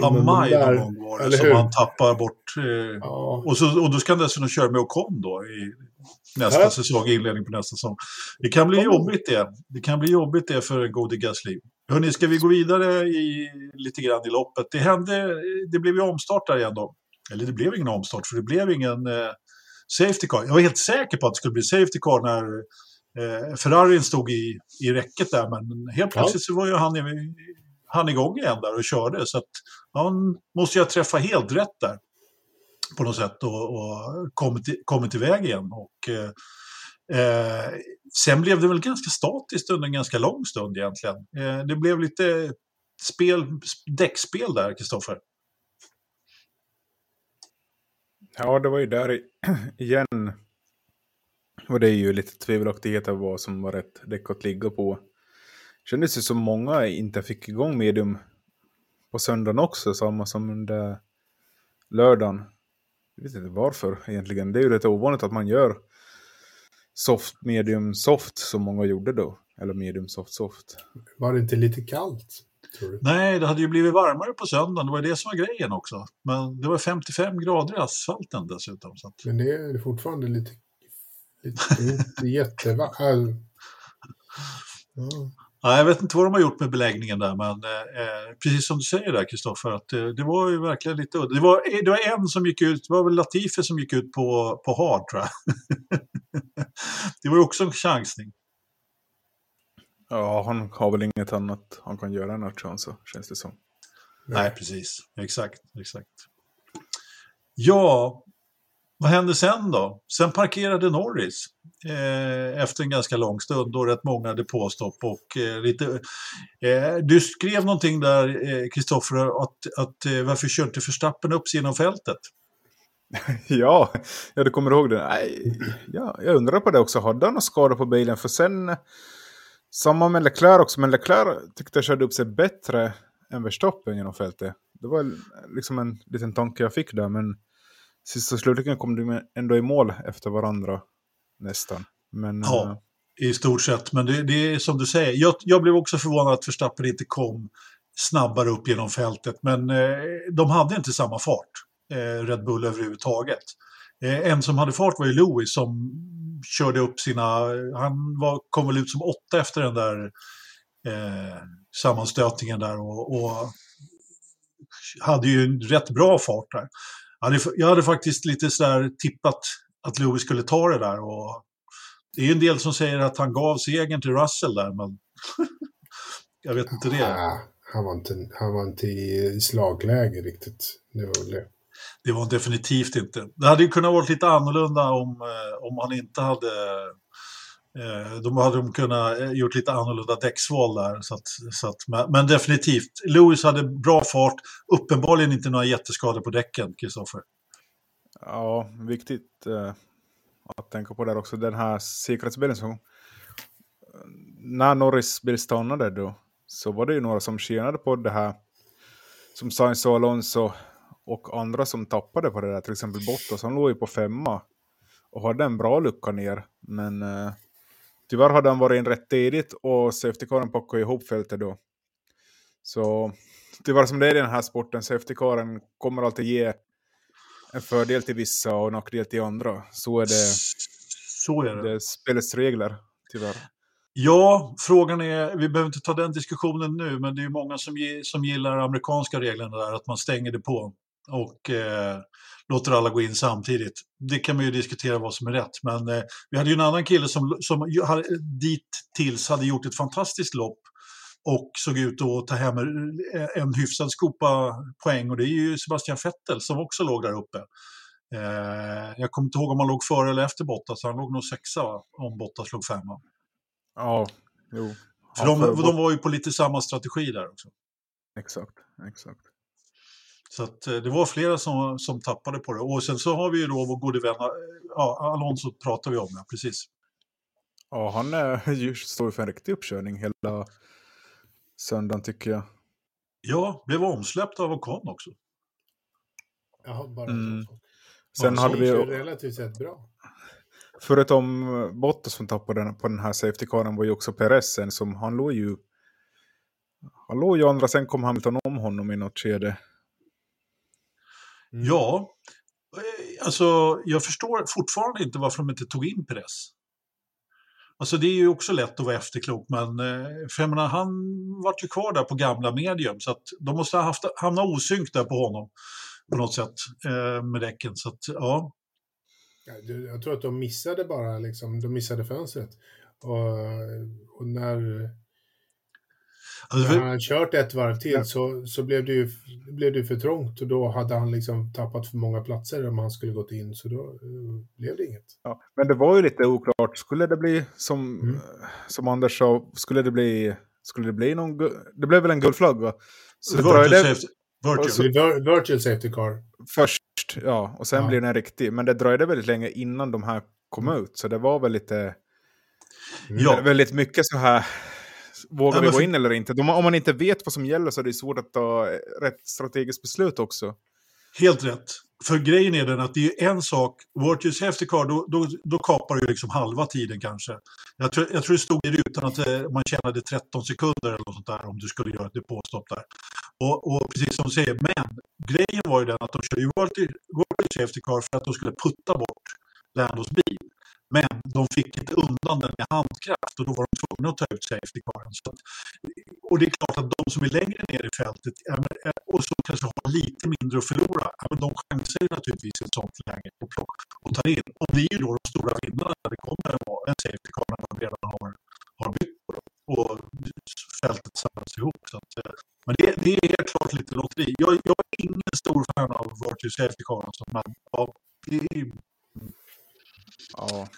Ja, maj där, någon gång var det som han tappar bort. Eh, ja. och, så, och då ska han dessutom köra med Ocon då i nästa ja. säsong, inledning på nästa säsong. Det kan bli jobbigt det. Det kan bli jobbigt det för en gode Gasly. Hörni, ska vi gå vidare i, lite grann i loppet? Det hände, det blev ju omstart där igen då. Eller det blev ingen omstart, för det blev ingen eh, safety car. Jag var helt säker på att det skulle bli safety car när eh, Ferrarin stod i, i räcket där, men helt plötsligt ja. så var ju han i, han igång igen där och körde. Så att han måste jag träffa helt rätt där på något sätt och, och kommit, kommit iväg igen. Och, eh, eh, sen blev det väl ganska statiskt under en ganska lång stund egentligen. Eh, det blev lite spel, däckspel där, Kristoffer. Ja, det var ju där [CLEARS THROAT] igen. Och det är ju lite tvivelaktigheter vad som var rätt däck att ligga på kändes det som många inte fick igång medium på söndagen också, samma som under lördagen. Jag vet inte varför egentligen. Det är ju rätt ovanligt att man gör soft, medium, soft som många gjorde då. Eller medium, soft, soft. Var det inte lite kallt? Nej, det hade ju blivit varmare på söndagen. Det var det som var grejen också. Men det var 55 grader i asfalten dessutom. Så att... Men det är fortfarande lite, lite inte jättevarmt. [LAUGHS] Ja. Ja, jag vet inte vad de har gjort med beläggningen där, men eh, eh precis som du säger där Kristoffer, att eh, det var ju verkligen lite. Det var, det var en som gick ut, det var väl Latifi som gick ut på, på hard tror jag. [LAUGHS] det var ju också en chansning. Ja, han har väl inget annat han kan göra än att chansa, känns det som. Nej, precis. Exakt, exakt. Ja, vad hände sen då? Sen parkerade Norris eh, efter en ganska lång stund och rätt många depåstopp och eh, lite... Eh, du skrev någonting där, eh, Kristoffer, att, att eh, varför kör inte Förstappen upp sig genom fältet? [LAUGHS] ja, ja, du kommer ihåg det. Nej, ja, jag undrar på det också. Hade han några skador på bilen? För sen, samma med Leclerc också, men Leclerc tyckte jag körde upp sig bättre än Verstappen genom fältet. Det var liksom en liten tanke jag fick där, men sist och slutligen kom de ändå i mål efter varandra nästan. Men, ja, äh... i stort sett. Men det, det, är som du säger, jag, jag blev också förvånad att Verstappen inte kom snabbare upp genom fältet, men eh, de hade inte samma fart. Eh, Red Bull överhuvudtaget. Eh, en som hade fart var ju Lewis som körde upp sina, han var, kom väl ut som åtta efter den där eh, sammanstötningen där och, och, hade ju en rätt bra fart där. Hade, jag hade faktiskt lite sådär tippat att Lewis skulle ta det där och det är ju en del som säger att han gav segern till Russell där men [LAUGHS] jag vet inte det. Ja, han, var inte, han var inte i slagläge riktigt. Det var det. Det var definitivt inte. Det hade ju kunnat vara lite annorlunda om, eh, om han inte hade... Eh, de hade de kunnat eh, gjort lite annorlunda däcksval där. Så att, så att, men definitivt, Lewis hade bra fart. Uppenbarligen inte några jätteskador på däcken, Kristoffer. Ja, viktigt eh, att tänka på där också. Den här säkerhetsbilen som... När Norris bil stannade då så var det ju några som tjänade på det här. Som Sainz och Alonso och andra som tappade på det där, till exempel Bottas, han låg ju på femma och hade en bra lucka ner. Men eh, tyvärr hade han varit in rätt tidigt och safety-caren packade ihop fältet då. Så tyvärr som det är i den här sporten, safety-caren kommer alltid ge en fördel till vissa och nackdel till andra. Så är det. Så är det. det är spelets regler, tyvärr. Ja, frågan är, vi behöver inte ta den diskussionen nu, men det är många som, som gillar amerikanska reglerna där, att man stänger det på och eh, låter alla gå in samtidigt. Det kan man ju diskutera vad som är rätt. Men eh, vi hade ju en annan kille som, som dit tills hade gjort ett fantastiskt lopp och såg ut att ta hem en hyfsad skopa poäng och det är ju Sebastian Vettel som också låg där uppe. Eh, jag kommer inte ihåg om han låg före eller efter Bottas, han låg nog sexa om Bottas låg femma. Ja, jo. För de, de var ju på lite samma strategi där också. Exakt, exakt. Så att, eh, det var flera som, som tappade på det. Och sen så har vi ju då vår gode vän, eh, ja, Alonso pratar vi om, ja, precis. Ja, han [LAUGHS] är, står för en riktig uppkörning hela söndagen tycker jag. Ja, blev omsläppt av Ocon också. Ja, bara mm. Sen ja, hade vi... relativt sett bra. Förutom Bottas som tappade på den här safety-caren var ju också Perez som han låg ju... Han låg ju andra, sen kom Hamilton om honom i något skede. Mm. Ja, eh, alltså jag förstår fortfarande inte varför de inte tog in press. Alltså det är ju också lätt att vara efterklok, men eh, för jag menar, han vart ju kvar där på gamla medium så att de måste ha haft, hamna osynk där på honom på något sätt eh, med däcken. Så att, ja. Jag tror att de missade bara, liksom, de missade fönstret. Och, och när Alltså, När han hade kört ett varv till ja. så, så blev, det ju, blev det för trångt och då hade han liksom tappat för många platser om han skulle gått in så då uh, blev det inget. Ja, men det var ju lite oklart. Skulle det bli som, mm. som Anders sa, skulle det bli, skulle det bli någon, det blev väl en guldflagga? Så virtual, det, safety, virtual. virtual safety car. Först, ja, och sen ja. blir den riktig. Men det dröjde väldigt länge innan de här kom mm. ut, så det var väl lite, mm. väldigt mycket så här Vågar vi gå in eller inte? om man inte vet vad som gäller så är det svårt att ta rätt strategiskt beslut också. Helt rätt. För grejen är den att det är en sak, Virtual Safety Car, då, då, då kapar du liksom halva tiden kanske. Jag tror, jag tror det stod i rutan att eh, man tjänade 13 sekunder eller något sånt där om du skulle göra ett depåstopp där. Och, och, precis som du säger, men grejen var ju den att de körde Virtual Safety Car för att de skulle putta bort Landos bil. Men de fick inte undan den med handkraft och då var de tvungna att ta ut safety caren. Så att, och det är klart att de som är längre ner i fältet eh, och som kanske har lite mindre att förlora, de chansar ju naturligtvis i ett sånt läge på plock, och tar in. Och blir ju då de stora vinnarna när det kommer en safety car när de redan har, har bytt på dem. Och fältet samlas ihop. Så att, eh, men det, det, är helt klart lite lotteri. Jag, jag är ingen stor fan av Virtue Safety Car, alltså, men ja, det är Ja.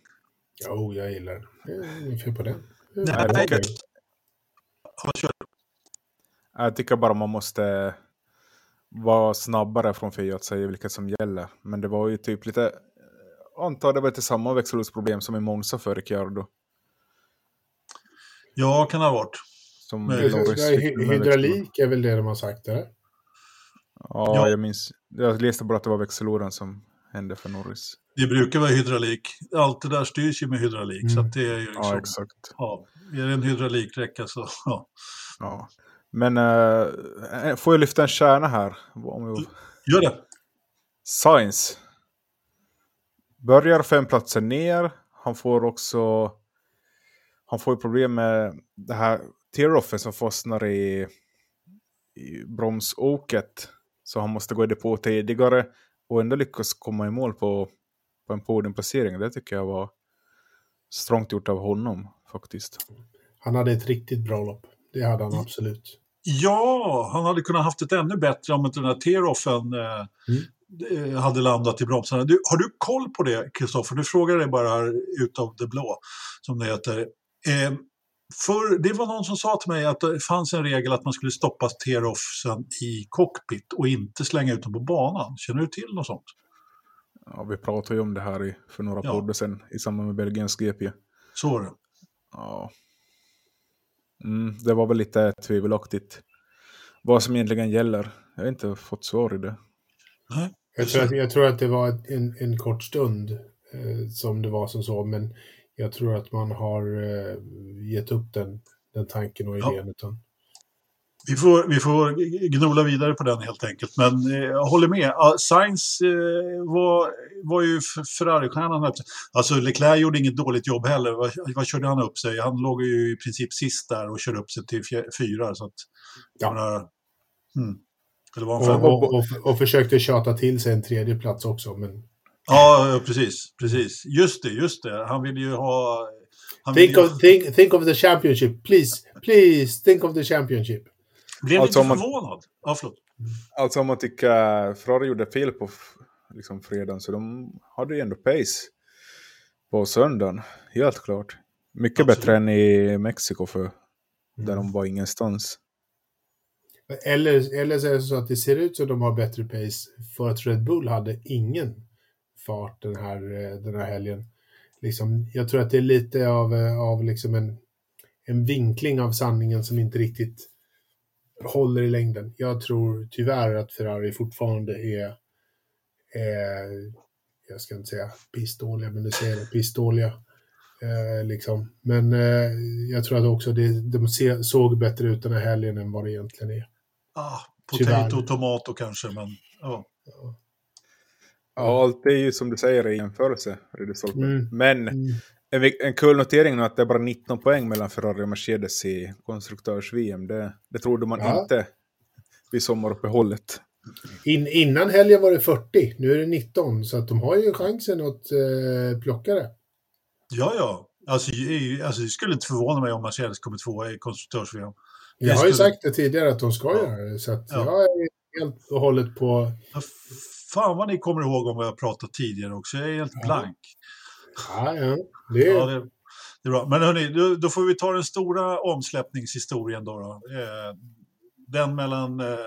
Jo, jag gillar den. Det är inget fel på den. Nej, jag. Jag tycker bara man måste vara snabbare från Fiat att säga vilka som gäller. Men det var ju typ lite, jag antar det var lite samma växellådsproblem som i Monza för Ricciardo. Ja, kan det ha varit. Som Hydraulik är väl det de har sagt, eller? Ja, Ja. jag minns. Jag läste bara att det var växellådan som hände för Norris. Det brukar vara hydraulik. Allt det där styrs ju med hydraulik. Mm. Så det är ju liksom, Ja, ja, exakt. är det en hydraulikräcka så, ja. Ja. Men äh, får jag lyfta en kärna här? Om. Gör det. Science. Börjar fem platser ner. Han får också... Han får ju problem med det här tear-offen som fastnar i, i bromsåket. Så han måste gå i depå tidigare och ändå lyckas komma i mål på, på en podiumplacering. Det tycker jag var strångt gjort av honom faktiskt. Han hade ett riktigt bra lopp. Det hade han absolut. Ja, han hade kunnat haft ett ännu bättre om inte den här tear-offen eh, eh, hade landat i bromsarna. Du, har du koll på det, Kristoffer? Nu frågar jag dig bara här utav det blå, som det heter. Eh, för det var någon som sa till mig att det fanns en regel att man skulle stoppa tear-offsen i cockpit och inte slänga ut dem på banan. Känner du till något sånt? Ja, vi pratade ju om det här i, för några Ja. poddar sedan i samband med Belgiens GP. Så var det. Ja. Mm, det var väl lite tvivelaktigt vad som egentligen gäller. Jag har inte fått svar i det. Nej. Jag tror, att, jag tror att det var en, en kort stund eh, som det var som så, men jag tror att man har eh, gett upp den, den tanken och Ja. idén. Utan, Vi får, vi får gnola vidare på den helt enkelt. Men eh, jag håller med. Ja, Sainz eh, var, var ju Ferrari-stjärnan. Alltså Leclerc gjorde inget dåligt jobb heller. Vad, vad körde han upp sig? Han låg ju i princip sist där och körde upp sig till fyra. Så att, Ja. menar, hmm. Eller var han och, fem? och, och, och försökte tjata till sig en tredje plats också, men Ja, precis. precis. Just det, just det. Han ville ju ha... Think ju, of, think, think of the championship, please, please, think of the championship. Blev Alltså, lite om man- förvånad. Ja. Alltså om man tycker Ferrari gjorde fel på liksom fredagen så de hade ju ändå pace på söndagen. Helt klart. Mycket Absolut. bättre än i Mexiko för där de var ingenstans. Eller, eller så är det så att det ser ut som att de har bättre pace för att Red Bull hade ingen fart den här, eh, den här helgen. Liksom, jag tror att det är lite av, eh, av liksom en, en vinkling av sanningen som inte riktigt håller i längden. Jag tror tyvärr att Ferrari fortfarande är, är jag ska inte säga pissdåliga, men det säger jag, pissdåliga. Eh, liksom. Men eh, jag tror att också det, de se, såg bättre ut den här helgen än vad det egentligen är. Ah, potato, tomato kanske, men ja. Ja, allt är ju som du säger i jämförelse, Ridderstolpe. Mm. Men Mm. En, en kul notering är att det är bara 19 poäng mellan Ferrari och Mercedes i konstruktörs-VM. Det, det trodde man Ja. inte vid sommaruppehållet. In, innan helgen var det 40, nu är det 19, så att de har ju chansen att eh, plocka det. Ja, ja. Alltså, jag- alltså, det skulle inte förvåna mig om Mercedes kommer tvåa i konstruktörs-VM. Jag har ju skulle- sagt det tidigare att de ska Ja. göra det, så att Ja. jag är helt och hållet på... Ja, Fan vad ni kommer ihåg om vad jag pratat tidigare också. Jag är helt Ja. blank. Ja, ja. Det Ja, det, det är bra. Men hörni, då, då får vi ta den stora omsläppningshistorien då. då. Eh, den mellan eh,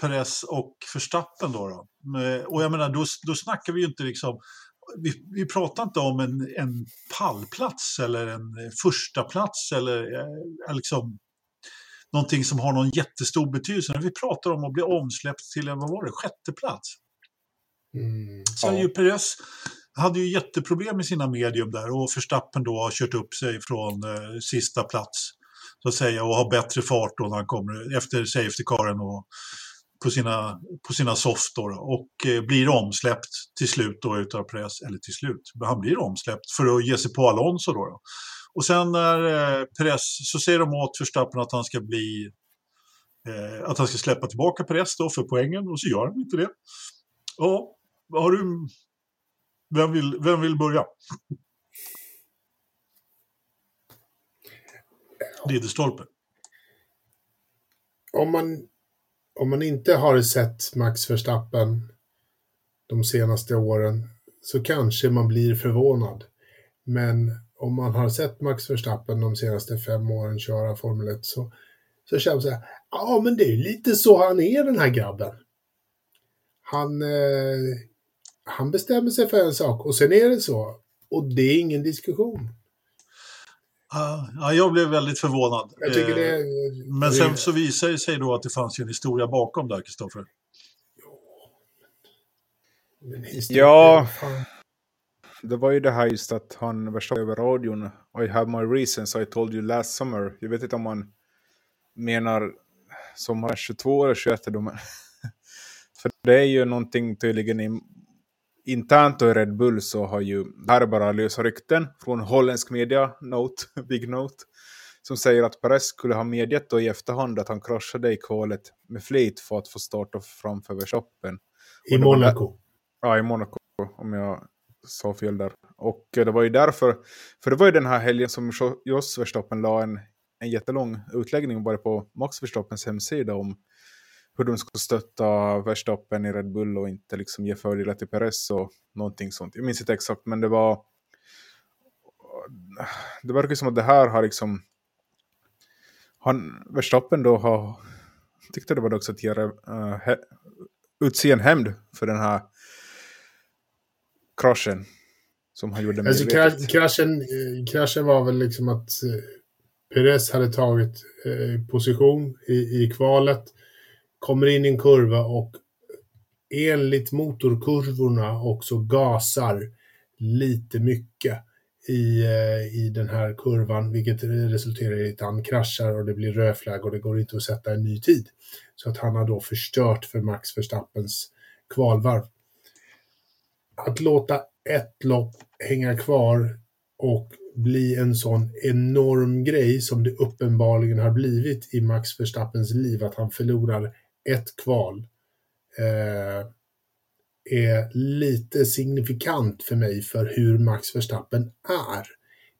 Perez och Verstappen då. då. Eh, och jag menar, då, då snackar vi ju inte liksom... Vi, vi pratar inte om en, en pallplats eller en första plats eller eh, liksom någonting som har någon jättestor betydelse. Vi pratar om att bli omsläppt till en, vad var det, sjätte plats. mm, Sen ja. ju Perez hade ju jätteproblem med sina medium där och Verstappen då har kört upp sig från eh, sista plats så att säga och har bättre fart då när han kommer efter safety caren och på sina, på sina soft då, då och eh, blir omsläppt till slut då utav press, eller till slut, men han blir omsläppt för att ge sig på Alonso då. då. Och sen när eh, press så säger de åt Verstappen att han ska bli eh, att han ska släppa tillbaka press då för poängen och så gör han inte det. Ja, har du vem vill, vem vill börja? Ridderstolpe. Om, man, om man inte har sett Max Verstappen de senaste åren så kanske man blir förvånad. Men om man har sett Max Verstappen de senaste fem åren köra Formel 1 så, så känns det så här, ja men det är lite så han är den här grabben. Han, eh, han bestämmer sig för en sak och sen är det så. Och det är ingen diskussion. Ja, jag blev väldigt förvånad. Jag tycker det, Eh, Men sen så visade det sig då att det fanns ju en historia bakom där, Kristoffer. Ja. Det var ju det här just att han värsta över radion. I have my reasons, I told you last summer. Jag vet inte om man menar sommaren 22 eller 21 då, men [LAUGHS] För det är ju någonting tydligen i, internt i Red Bull så har ju, här är bara lösa rykten från holländsk media, Note, [LAUGHS] Big Note, som säger att Perez skulle ha medgett då i efterhand att han kraschade i kvalet med flit för att få starta framför Verstappen. I Monaco. Ja, i Monaco, om jag sa fel där. Och det var ju därför, för det var ju den här helgen som Jo- Jos Verstappen la en, en jättelång utläggning bara på Max Verstappens hemsida om hur de skulle stötta Verstappen i Red Bull och inte liksom ge fördelar till Perez och någonting sånt. Jag minns inte exakt, men det var... Det verkar som att det här har liksom... Han, Verstappen då har... Tyckte det var dags att göra, uh, he, utse en hämnd för den här kraschen. Som han gjorde Alltså, medvetet. kraschen, eh, kraschen var väl liksom att eh, Perez hade tagit eh, position i, i kvalet, kommer in i en kurva och enligt motorkurvorna också gasar lite mycket i, eh, i den här kurvan, vilket resulterar i att han kraschar och det blir rödflagg och det går inte att sätta en ny tid. Så att han har då förstört för Max Verstappens kvalvarv. Att låta ett lopp hänga kvar och bli en sån enorm grej som det uppenbarligen har blivit i Max Verstappens liv, att han förlorar ett kval, eh, är lite signifikant för mig för hur Max Verstappen är.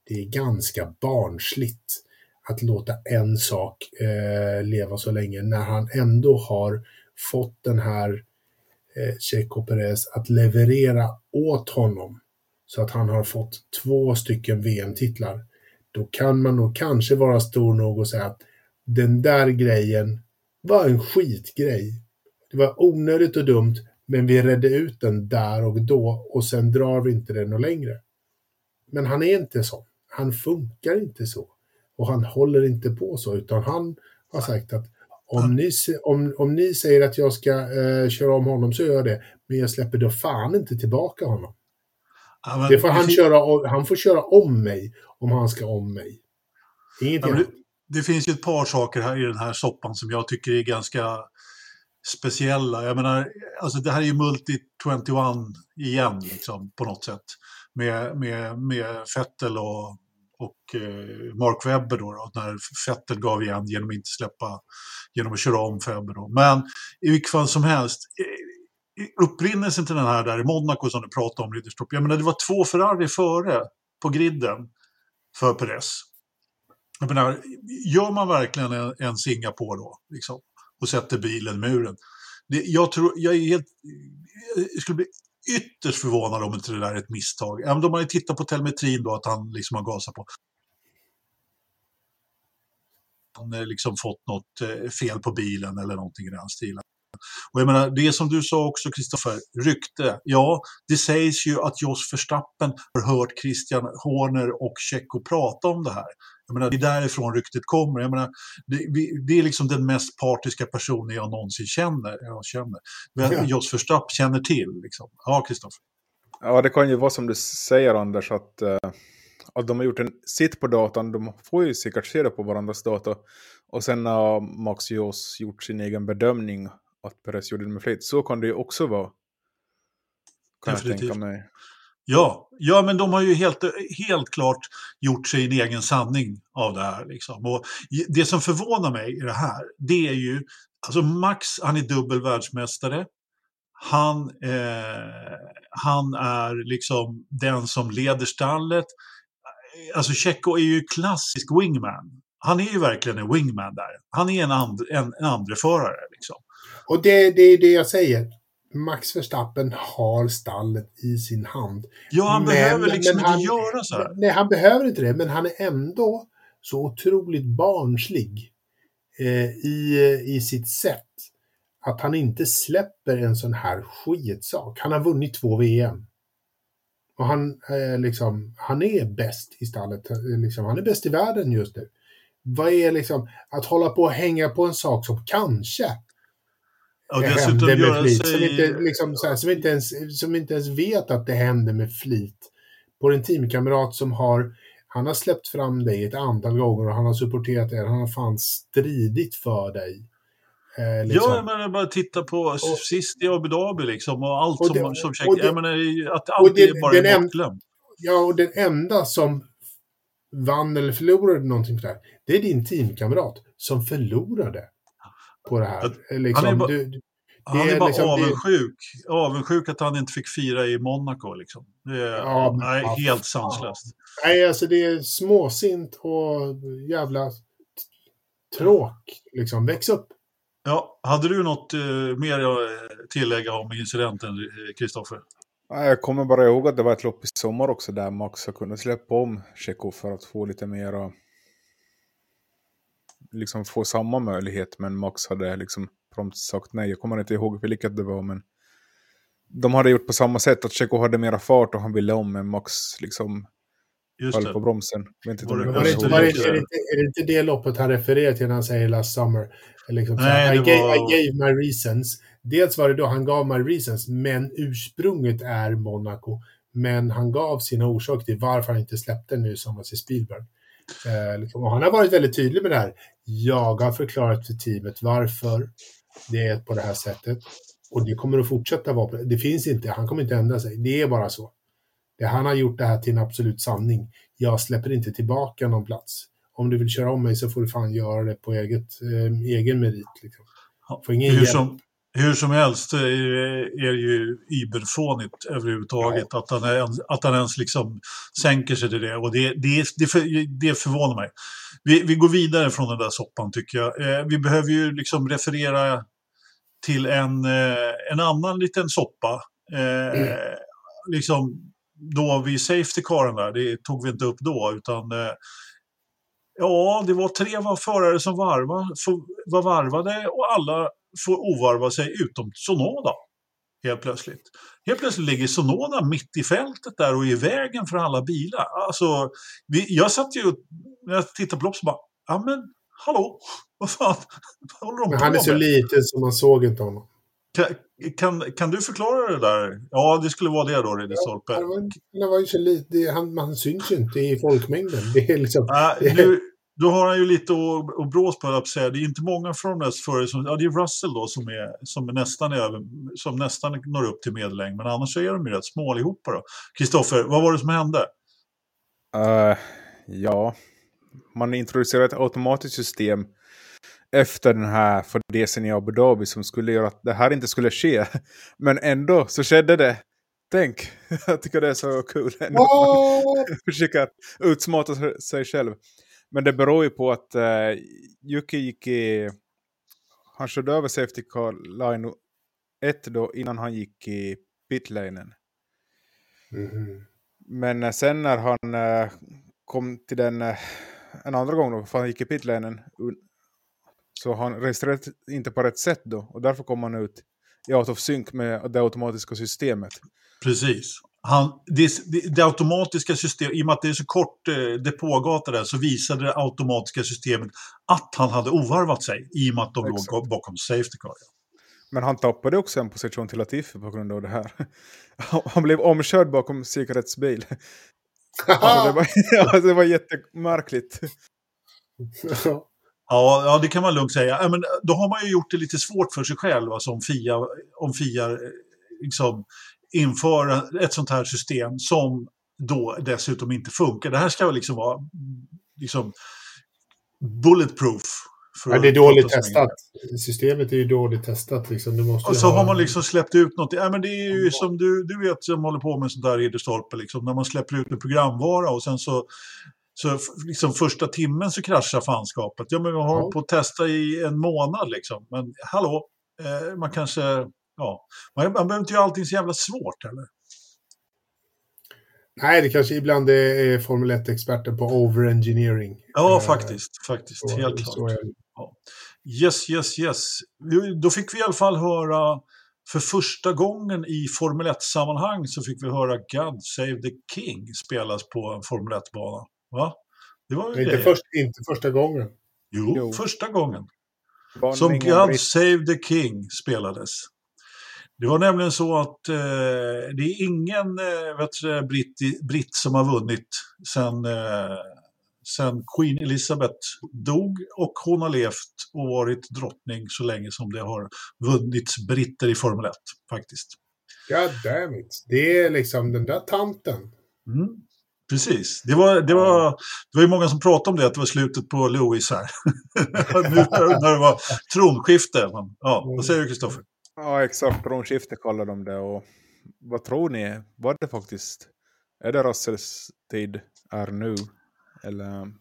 Det är ganska barnsligt att låta en sak eh, leva så länge när han ändå har fått den här eh, Checo Perez att leverera åt honom så att han har fått två stycken VM-titlar. Då kan man nog kanske vara stor nog och säga att den där grejen var en skitgrej. Det var onödigt och dumt, men vi redde ut den där och då och sen drar vi inte den något längre. Men han är inte så. Han funkar inte så. Och han håller inte på så, utan han har sagt att om ni, om, om ni säger att jag ska eh, köra om honom så gör jag det. Men jag släpper då fan inte tillbaka honom. Ja, men Det får han, köra, han får köra om mig om han ska om mig. Ja, Ingenting men annat det, finns ju ett par saker här i den här soppan som jag tycker är ganska speciella. Jag menar, alltså det här är ju Multi 21 igen liksom, på något sätt. Med, med, med Fettel och, och eh, Mark Webber då, då, när Fettel gav igen genom att inte släppa, genom att köra om Webber då. Men i vilket fall som helst, eh, eh, upprinnelsen till den här där i Monaco som du pratade om, Ridderstorp. jag menar det var två Ferrari före på griden för Perez. Jag menar, gör man verkligen en, en Singapore då, liksom, och sätter bilen i muren? Det, jag, tror, jag, är helt, jag skulle bli ytterst förvånad om inte det där är ett misstag. Även om man tittar på telemetrin då, att han liksom har gasat på. Han har liksom fått något eh, fel på bilen eller någonting i den stilen. Och jag menar, det som du sa också Kristoffer, rykte. Ja, det sägs ju att Jos Verstappen har hört Christian Horner och Tjecko prata om det här. Jag menar, det är därifrån ryktet kommer. Jag menar, det, vi- det är liksom den mest partiska personen jag någonsin känner. Jag känner. Ja. Jos Verstappen känner till. Liksom. Ja, Kristoffer. Ja, det kan ju vara som du säger Anders, att, eh, att de har gjort en sitt på datan. De får ju säkert se det på varandras data. Och sen har Max Jos gjort sin egen bedömning att Perez gjorde det med flit. Så kan det ju också vara. Kan jag Definitivt. tänka mig. Ja, ja, men de har ju helt, helt klart gjort sig en egen sanning av det här. Liksom. Och det som förvånar mig i det här, det är ju, alltså Max, han är dubbel världsmästare. Han, eh, han är liksom den som leder stallet. Alltså Tjecko är ju klassisk wingman. Han är ju verkligen en wingman där. Han är en, and, en, en andreförare liksom. Och det, det är det jag säger. Max Verstappen har stallet i sin hand. Ja, han Men- behöver liksom men inte han- göra så här. Nej, han behöver inte det, men han är ändå så otroligt barnslig eh, i, i sitt sätt. Att han inte släpper en sån här skitsak. Han har vunnit två VM. Och han, eh, liksom, han är bäst i stallet. eh, Liksom, han är bäst i världen just nu. Vad är liksom att hålla på och hänga på en sak som kanske Och dessutom hände med flit. Som sig... inte, liksom, så här, som, inte ens, som inte ens vet att det hände med flit. På en teamkamrat som har, han har släppt fram dig ett antal gånger och han har supporterat dig. Han har fan stridit för dig. Eh, liksom. Ja, jag menar bara titta på sist i Abu Dhabi liksom och allt Och som, det- som och check. det- Jag menar att och allt det- är bara den bortglömt. Ja, och den enda som vann eller förlorade någonting sådär, det är din teamkamrat som förlorade på det här. Eh, Liksom, han är bara- du, du- Han är är bara liksom- det- avundsjuk. Avundsjuk att han inte fick fira i Monaco liksom. Det är Ja, nej, vad helt sanslöst. Nej, alltså det är småsint och jävla tråk. Liksom, väx upp. Ja, hade du något eh, mer att tillägga om incidenten, eh, Kristoffer? Nej, Jag kommer bara ihåg att det var ett lopp i sommar också där Max har kunnat släppa om Checo för att få lite mera liksom få samma möjlighet men Max hade liksom prompt sagt nej. Jag kommer inte ihåg vilket det var men de hade gjort på samma sätt att Checo hade mera fart och han ville om men Max liksom Just höll det. på bromsen. Var det- Var det, inte, var det, är, det inte, är det inte det loppet han refererar till när han säger last summer? Liksom Nej, I, gave, var- I gave my reasons. Dels var det då han gav my reasons, men ursprunget är Monaco. Men han gav sina orsaker till varför han inte släppte nu som i Spielberg. Eh, liksom, och han har varit väldigt tydlig med det här. Jag har förklarat för teamet varför det är på det här sättet. Och det kommer att fortsätta vara på det. Det finns inte, han kommer inte ändra sig. Det är bara så. Det, han har gjort det här till en absolut sanning. Jag släpper inte tillbaka någon plats. Om du vill köra om mig så får du fan göra det på eget, eh, egen merit. Liksom. Ja, Får ingen Hur som, hur som helst eh, är det ju überfånigt överhuvudtaget att, han är, att han ens liksom sänker sig till det. Och det, det, det, det förvånar mig. Vi, vi går vidare från den där soppan tycker jag. Eh, vi behöver ju liksom referera till en, eh, en annan liten soppa. Eh, Mm. Liksom då vid safety caren där, det tog vi inte upp då utan eh, Ja, det var tre var förare som varva, var varvade och alla får ovarva sig utom Sonoda. Helt plötsligt. Helt plötsligt ligger Sonoda mitt i fältet där och är i vägen för alla bilar. Alltså, vi, jag satt ju, när jag tittade på lopp så bara, ja men hallå, [LAUGHS] vad fan, vad håller de Men på han är så med? liten så man såg inte honom. Kan, kan, kan du förklara det där? Ja, det skulle vara det då, Ridderstolpe. Han var, han var ju så liten, han, man syns ju inte i folkmängden. Det är liksom, Nej, nu, då har han ju lite att att brås på, att säga. Det är inte många från de där förare som... Ja, det är Russell då som, är, som, är nästan är över, som nästan når upp till medellängd. Men annars är de ju rätt små allihopa då. Kristoffer, vad var det som hände? Eh, ja, man introducerade ett automatiskt system efter den här fadäsen i Abu Dhabi som skulle göra att det här inte skulle ske. [LAUGHS] Men ändå så skedde det. Tänk, [LAUGHS] jag tycker det är så kul. ändå. Åh! [LAUGHS] Försöka utsmata sig själv. Men det beror ju på att uh, Yuki gick i... Han körde över Safety Car Line 1 då innan han gick i pitlanen. Mhm. Men eh, sen när han eh, kom till den eh, en andra gång då, för han gick i pitlanen, un- så han registrerade inte på rätt sätt då. Och därför kom han ut i out of sync med det automatiska systemet. Precis. Han, det, det, automatiska systemet, i och med att det är så kort eh, depågata där, så visade det automatiska systemet att han hade ovarvat sig i och med att de Exakt. låg bakom safety car. Men han tappade också en position till Latifi på grund av det här. [LAUGHS] Han blev omkörd bakom säkerhetsbil. [LAUGHS] Alltså, det, var, [LAUGHS] ja, det var jättemärkligt. Ja, ja, det kan man lugnt säga. Men då har man ju gjort det lite svårt för sig själv, alltså om Fia, om Fia eh, liksom, inför ett sånt här system som då dessutom inte funkar. Det här ska liksom vara liksom, bulletproof. för Ja, det är dåligt testat. Systemet är ju dåligt testat. Liksom. Du måste Och så ha... har man liksom släppt ut något. Ja, men det är ju som du, du vet som håller på med sånt där Ridderstolpe. Liksom, när man släpper ut en programvara och sen så, så liksom första timmen så kraschar fanskapet. Ja, men vi har Ja. på att testa i en månad liksom. Men hallå, eh, man kanske ja. Man, man behöver inte göra allting så jävla svårt heller. Nej, det kanske ibland är Formel 1-experter på overengineering. Ja, Eh, faktiskt. Faktiskt. så- Helt så klart. det. Yes, yes, yes. Då fick vi i alla fall höra, för första gången i Formel 1-sammanhang så fick vi höra God Save the King spelas på en Formel 1-bana. Va? Det var ju Inte, först, inte första gången. Jo, Jo. första gången. Som om God. Save the King spelades. Det var nämligen så att eh, det är ingen eh, vet du, britt, britt som har vunnit sen, eh, sen Queen Elizabeth dog och hon har levt och varit drottning så länge som det har vunnits britter i Formel 1 faktiskt. God damn it. Det är liksom den där tanten. Mm. Precis, det var, det, var, det var ju många som pratade om det, att det var slutet på Louis här. [LAUGHS] nu när det var tronskifte. Men, ja, vad säger du Kristoffer? Ja, exakt. Tronskifte kallar de det. Och vad tror ni? Var det faktiskt... Är det Russells tid är nu? Eller...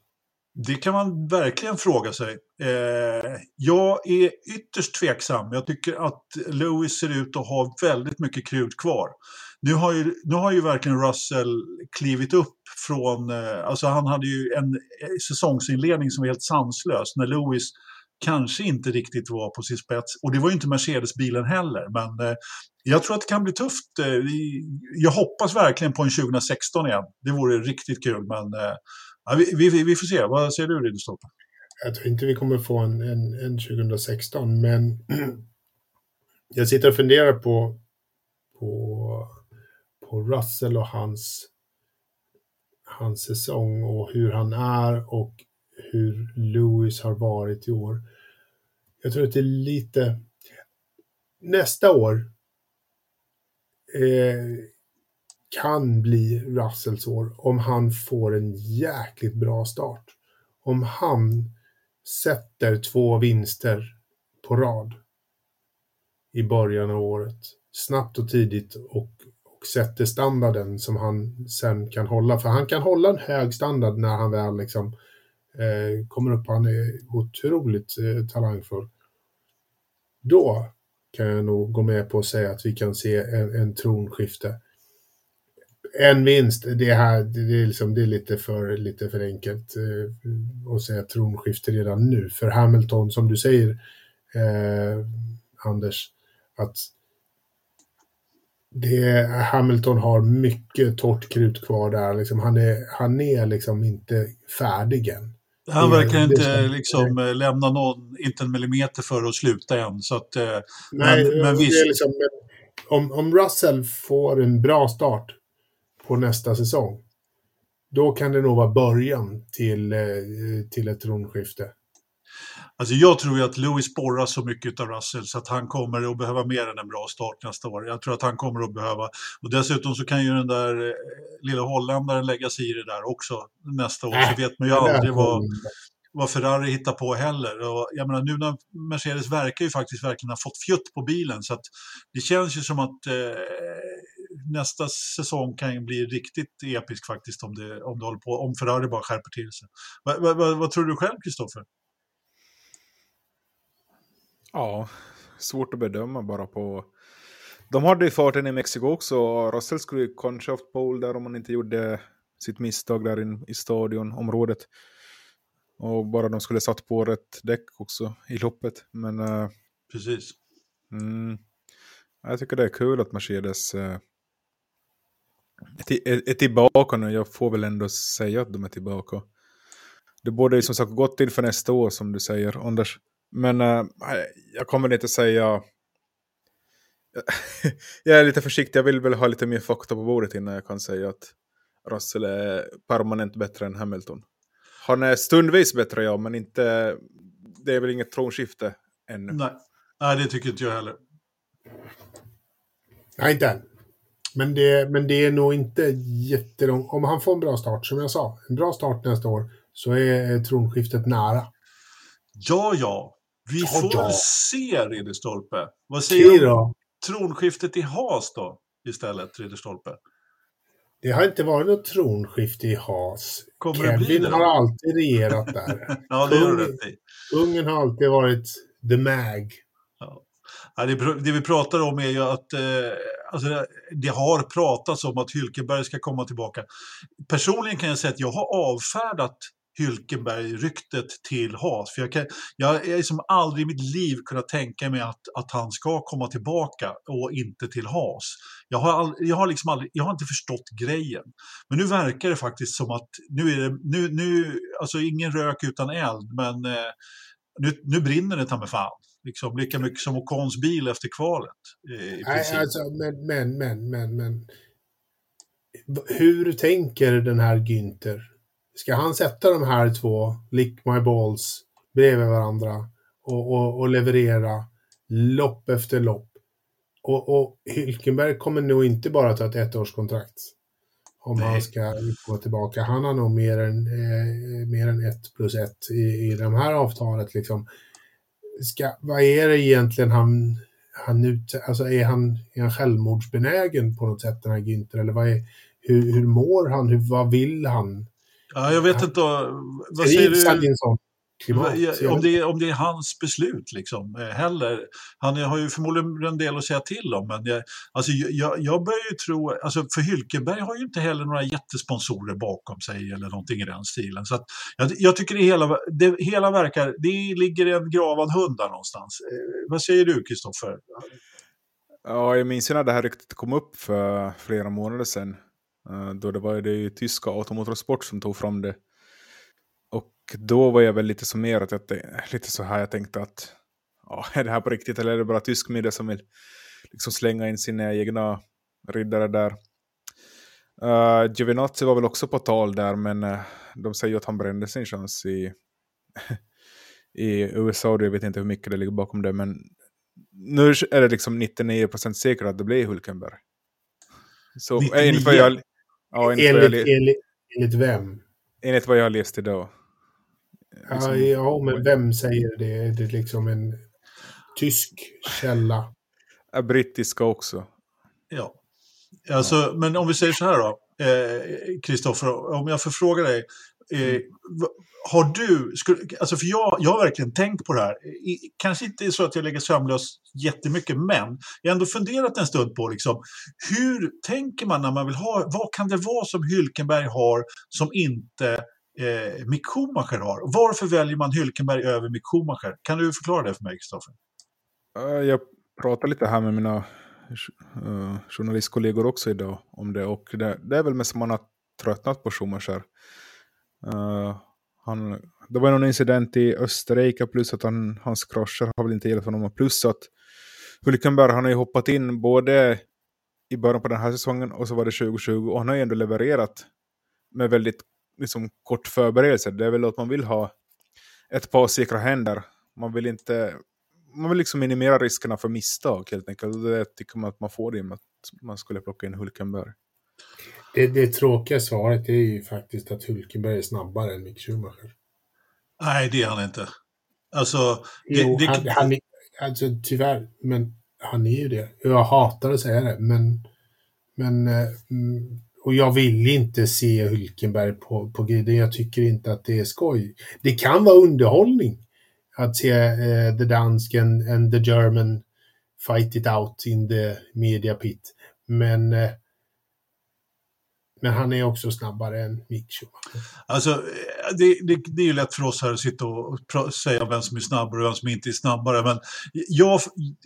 Det kan man verkligen fråga sig. Eh, jag är ytterst tveksam. Jag tycker att Lewis ser ut att ha väldigt mycket krut kvar. Nu har ju, nu har ju verkligen Russell klivit upp från... Eh, alltså han hade ju en eh, säsongsinledning som var helt sanslös när Lewis kanske inte riktigt var på sin spets. Och det var ju inte Mercedes-bilen heller. Men eh, jag tror att det kan bli tufft. Eh, vi- jag hoppas verkligen på en 2016 igen. Det vore riktigt kul. Men eh, Ja, vi, vi, vi får se. Vad säger du, Ridderstolpe? Jag tror inte vi kommer få en, en, en 2016, men [CLEARS THROAT] jag sitter och funderar på, på, på Russell och hans, hans säsong och hur han är och hur Lewis har varit i år. Jag tror att det är lite... Nästa år eh, kan bli Russells år om han får en jäkligt bra start. Om han sätter två vinster på rad i början av året, snabbt och tidigt och, och sätter standarden som han sen kan hålla. För han kan hålla en hög standard när han väl liksom eh, Eh, kommer upp. Han är otroligt eh, talangfull. Då kan jag nog gå med på att säga att vi kan se en, en tronskifte. En vinst, det, här, det, är liksom, det är lite för, lite för enkelt eh, att säga tronskifte redan nu. För Hamilton, som du säger, eh, Anders, att det, Hamilton har mycket torrt krut kvar där. Liksom, han, är, han är liksom inte färdig än. Han verkar inte liksom, eh, lämna någon, inte en millimeter för att sluta än. Så att, eh, Nej, Men- men visst. liksom, om, om Russell får en bra start på nästa säsong, då kan det nog vara början till, eh, till ett tronskifte. Alltså jag tror ju att Lewis borrar så mycket av Russell så att han kommer att behöva mer än en bra start nästa år. Jag tror att han kommer att behöva, och dessutom så kan ju den där eh, lilla holländaren lägga sig i det där också nästa år. Äh, Så vet man ju aldrig vad, vad Ferrari hittar på heller. Och jag menar, nu när Mercedes verkar ju faktiskt verkligen ha fått fjutt på bilen så att det känns ju som att eh, nästa säsong kan ju bli riktigt episk faktiskt om det, om det håller på, om Ferrari bara skärper till sig. Va, va, va, vad tror du själv, Kristoffer? Ja, svårt att bedöma bara på... De hade ju farten i Mexiko också Russell skulle ju kanske haft pole där om han inte gjorde sitt misstag där in, i stadionområdet. Och bara de skulle satt på rätt däck också i loppet. Men eh, Precis. mm, jag tycker det är kul att Mercedes eh, är, är, är tillbaka nu. Jag får väl ändå säga att de är tillbaka. Det borde ju som sagt gått till för nästa år som du säger, Anders. Men eh, jag kommer inte säga... [LAUGHS] jag är lite försiktig, jag vill väl ha lite mer fakta på bordet innan jag kan säga att Russell är permanent bättre än Hamilton. Han är stundvis bättre, ja, men inte... Det är väl inget tronskifte ännu. Nej. Nej, det tycker inte jag heller. Nej, inte än. Men det, men det är nog inte jättelångt. Om han får en bra start, som jag sa, en bra start nästa år, så är tronskiftet nära. Ja, ja. Vi får ja. se, Ridderstolpe. Vad säger Okej du om tronskiftet i Haas då, istället, Ridderstolpe? Det har inte varit något tronskifte i Haas. Kommer Kevin det har alltid regerat där. [LAUGHS] Ja, det Kung- rätt i. Ungen har alltid varit the mag. Ja. Det, det, vi pratar om är ju att eh, alltså det, det, har pratats om att Hylkenberg ska komma tillbaka. Personligen kan jag säga att jag har avfärdat Hylkenberg-ryktet till Haas. För jag, kan, jag har liksom aldrig i mitt liv kunnat tänka mig att, att han ska komma tillbaka och inte till Haas. Jag har, all, jag har, liksom aldrig, jag har inte förstått grejen. Men nu verkar det faktiskt som att nu är det, nu, nu, alltså ingen rök utan eld, men eh, nu, nu brinner det ta mig fan. Liksom, lika mycket som Ocons bil efter kvalet. I Nej, alltså, men, men, men, men, men. Hur tänker den här Günther? Ska han sätta de här två, lick my balls, bredvid varandra och, och, och leverera lopp efter lopp? Och, och Hylkenberg kommer nog inte bara ta ett ettårskontrakt om Nej. han ska gå tillbaka. Han har nog mer än, eh, mer än ett plus ett i, i de här avtalet. Liksom. Ska, vad är det egentligen han, han ut, alltså är han, är han självmordsbenägen på något sätt den här Günther? Eller vad är, hur, hur mår han? Hur, vad vill han? Ja, jag vet inte. Vad säger du? Klimat, om, det är, om det är hans beslut liksom, eh, heller. Han har ju förmodligen en del att säga till om, men jag, alltså, jag, jag börjar ju tro, alltså, för Hylkenberg har ju inte heller några jättesponsorer bakom sig eller någonting i den stilen. Så att, jag, jag tycker det hela, det hela verkar, det ligger en gravad hund där någonstans. Eh, vad säger du, Kristoffer? Ja, jag minns när det här ryktet kom upp för flera månader sedan. Eh, då det var det tyska Automotorsport som tog fram det. Och då var jag väl lite så mer att jag, lite så här jag tänkte att ja, [LAUGHS] är det här på riktigt eller är det bara tysk media som vill liksom slänga in sina egna riddare där. Uh, Giovinazzi var väl också på tal där men uh, de säger att han brände sin chans i, [LAUGHS] i USA. Jag vet inte hur mycket det ligger bakom det men nu är det liksom 99% säkert att det blir Hulkenberg. Så enligt vad jag, Ja, enligt, enligt, enligt, enligt, vem? Enligt vad jag har läst idag. Liksom, ja, ja, men vem säger det? Är det liksom en tysk källa? Ja, brittiska också. Ja. Alltså, ja. Men om vi säger så här då, Kristoffer, eh, om jag får fråga dig. Eh, mm har du, skulle, alltså för jag, jag har verkligen tänkt på det här. I, kanske inte så att jag lägger sömnlös jättemycket, men jag har ändå funderat en stund på liksom, hur tänker man när man vill ha, vad kan det vara som Hylkenberg har som inte eh, Mick Schumacher har? Varför väljer man Hylkenberg över Mick Schumacher? Kan du förklara det för mig, Kristoffer? Jag pratade lite här med mina uh, journalistkollegor också idag om det och det, det är väl mest som man har tröttnat på Schumacher. Uh, han, det var någon incident i Österrike plus att han, hans krascher har väl inte hjälpt honom. Plus att Hulkenberg han har ju hoppat in både i början på den här säsongen och så var det 2020 och han har ju ändå levererat med väldigt liksom, kort förberedelse. Det är väl att man vill ha ett par säkra händer. Man vill inte man vill liksom minimera riskerna för misstag helt enkelt. Och det tycker man att man får det med att man skulle plocka in Hulkenberg. Det, det tråkiga svaret är ju faktiskt att Hulkenberg är snabbare än Mick Schumacher. Nej, det är han inte. Alltså, det, jo, det... Han, han, alltså tyvärr, men han är ju det. Jag hatar att säga det, men, men eh, och jag vill inte se Hulkenberg på, på griden. Jag tycker inte att det är skoj. Det kan vara underhållning att se uh, the dansken and the German fight it out in the media pit. Men uh, men han är också snabbare än Mick Schumacher. Alltså, det, det, det är ju lätt för oss här att sitta och säga vem som är snabbare och vem som inte är snabbare. Men jag,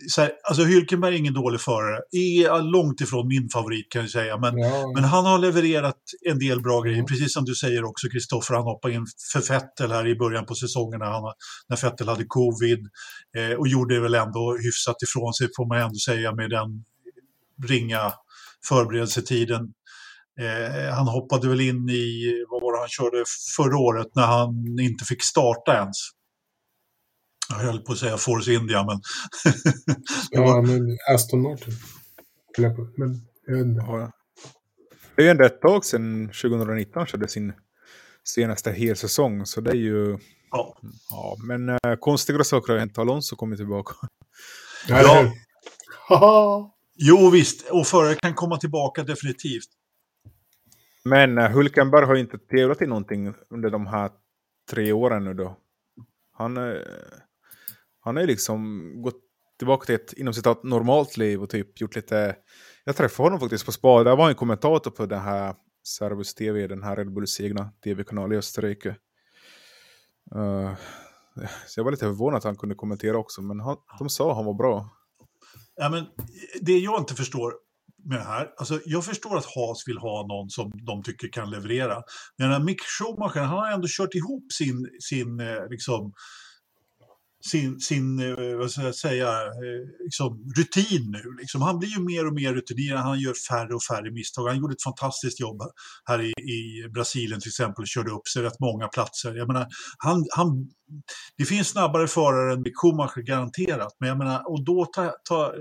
så här, alltså Hylkenberg är ingen dålig förare. Är långt ifrån min favorit kan jag säga. Men, ja. men han har levererat en del bra grejer. Mm. Precis som du säger också Kristoffer, han hoppade in för Fettel här i början på säsongen när, han, när Fettel hade covid. Eh, och gjorde väl ändå hyfsat ifrån sig får man ändå säga med den ringa förberedelsetiden Eh, han hoppade väl in i, vad var det han körde förra året när han inte fick starta ens. Jag höll på att säga Force India, men... [LAUGHS] ja, men Aston Martin. Men jag vet inte. Ja. Det är ju ändå ett tag sedan 2019 körde sin senaste helsäsong, så det är ju... Ja. ja men äh, konstiga saker har hänt. Alonso kommer tillbaka. Ja. ja. [LAUGHS] jo, visst. Och förare kan komma tillbaka definitivt. Men uh, Hulkenberg har inte tävlat i någonting under de här tre åren nu då. Han, uh, han har ju liksom gått tillbaka till ett inom citat normalt liv och typ gjort lite... Jag träffade honom faktiskt på Spa. där var en kommentator på den här Servus TV, den här Red Bulls egna tv-kanal i Österrike. Uh, så jag var lite förvånad att han kunde kommentera också, men han, de sa att han var bra. Ja, men det jag inte förstår med det här, alltså jag förstår att Haas vill ha någon som de tycker kan leverera. Men Mick Schumacher, han har ändå kört ihop sin, sin eh, liksom, sin, sin eh, vad ska jag säga, eh, liksom, rutin nu. Liksom. Han blir ju mer och mer rutinerad, han gör färre och färre misstag. Han gjorde ett fantastiskt jobb här i, i Brasilien till exempel, körde upp sig rätt många platser. Jag menar, han, han, det finns snabbare förare än Mick Schumacher garanterat, men jag menar, och då ta, ta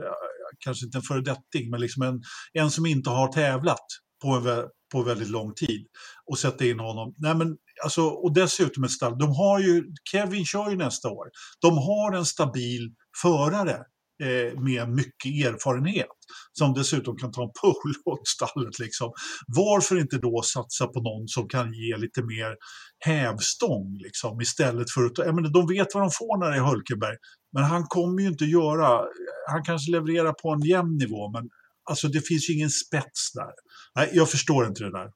kanske inte en föredetting, men liksom en, en som inte har tävlat på, en, på väldigt lång tid och sätta in honom. Nej, men, alltså, och dessutom ett stall. De har ju, Kevin kör ju nästa år. De har en stabil förare eh, med mycket erfarenhet som dessutom kan ta en pull [LAUGHS] åt stallet. Liksom. Varför inte då satsa på någon som kan ge lite mer hävstång liksom, istället för att... Ja, men de vet vad de får när det är Hulkenberg, men han kommer ju inte göra... Han kanske levererar på en jämn nivå, men alltså, det finns ju ingen spets där. Nej, jag förstår inte det där.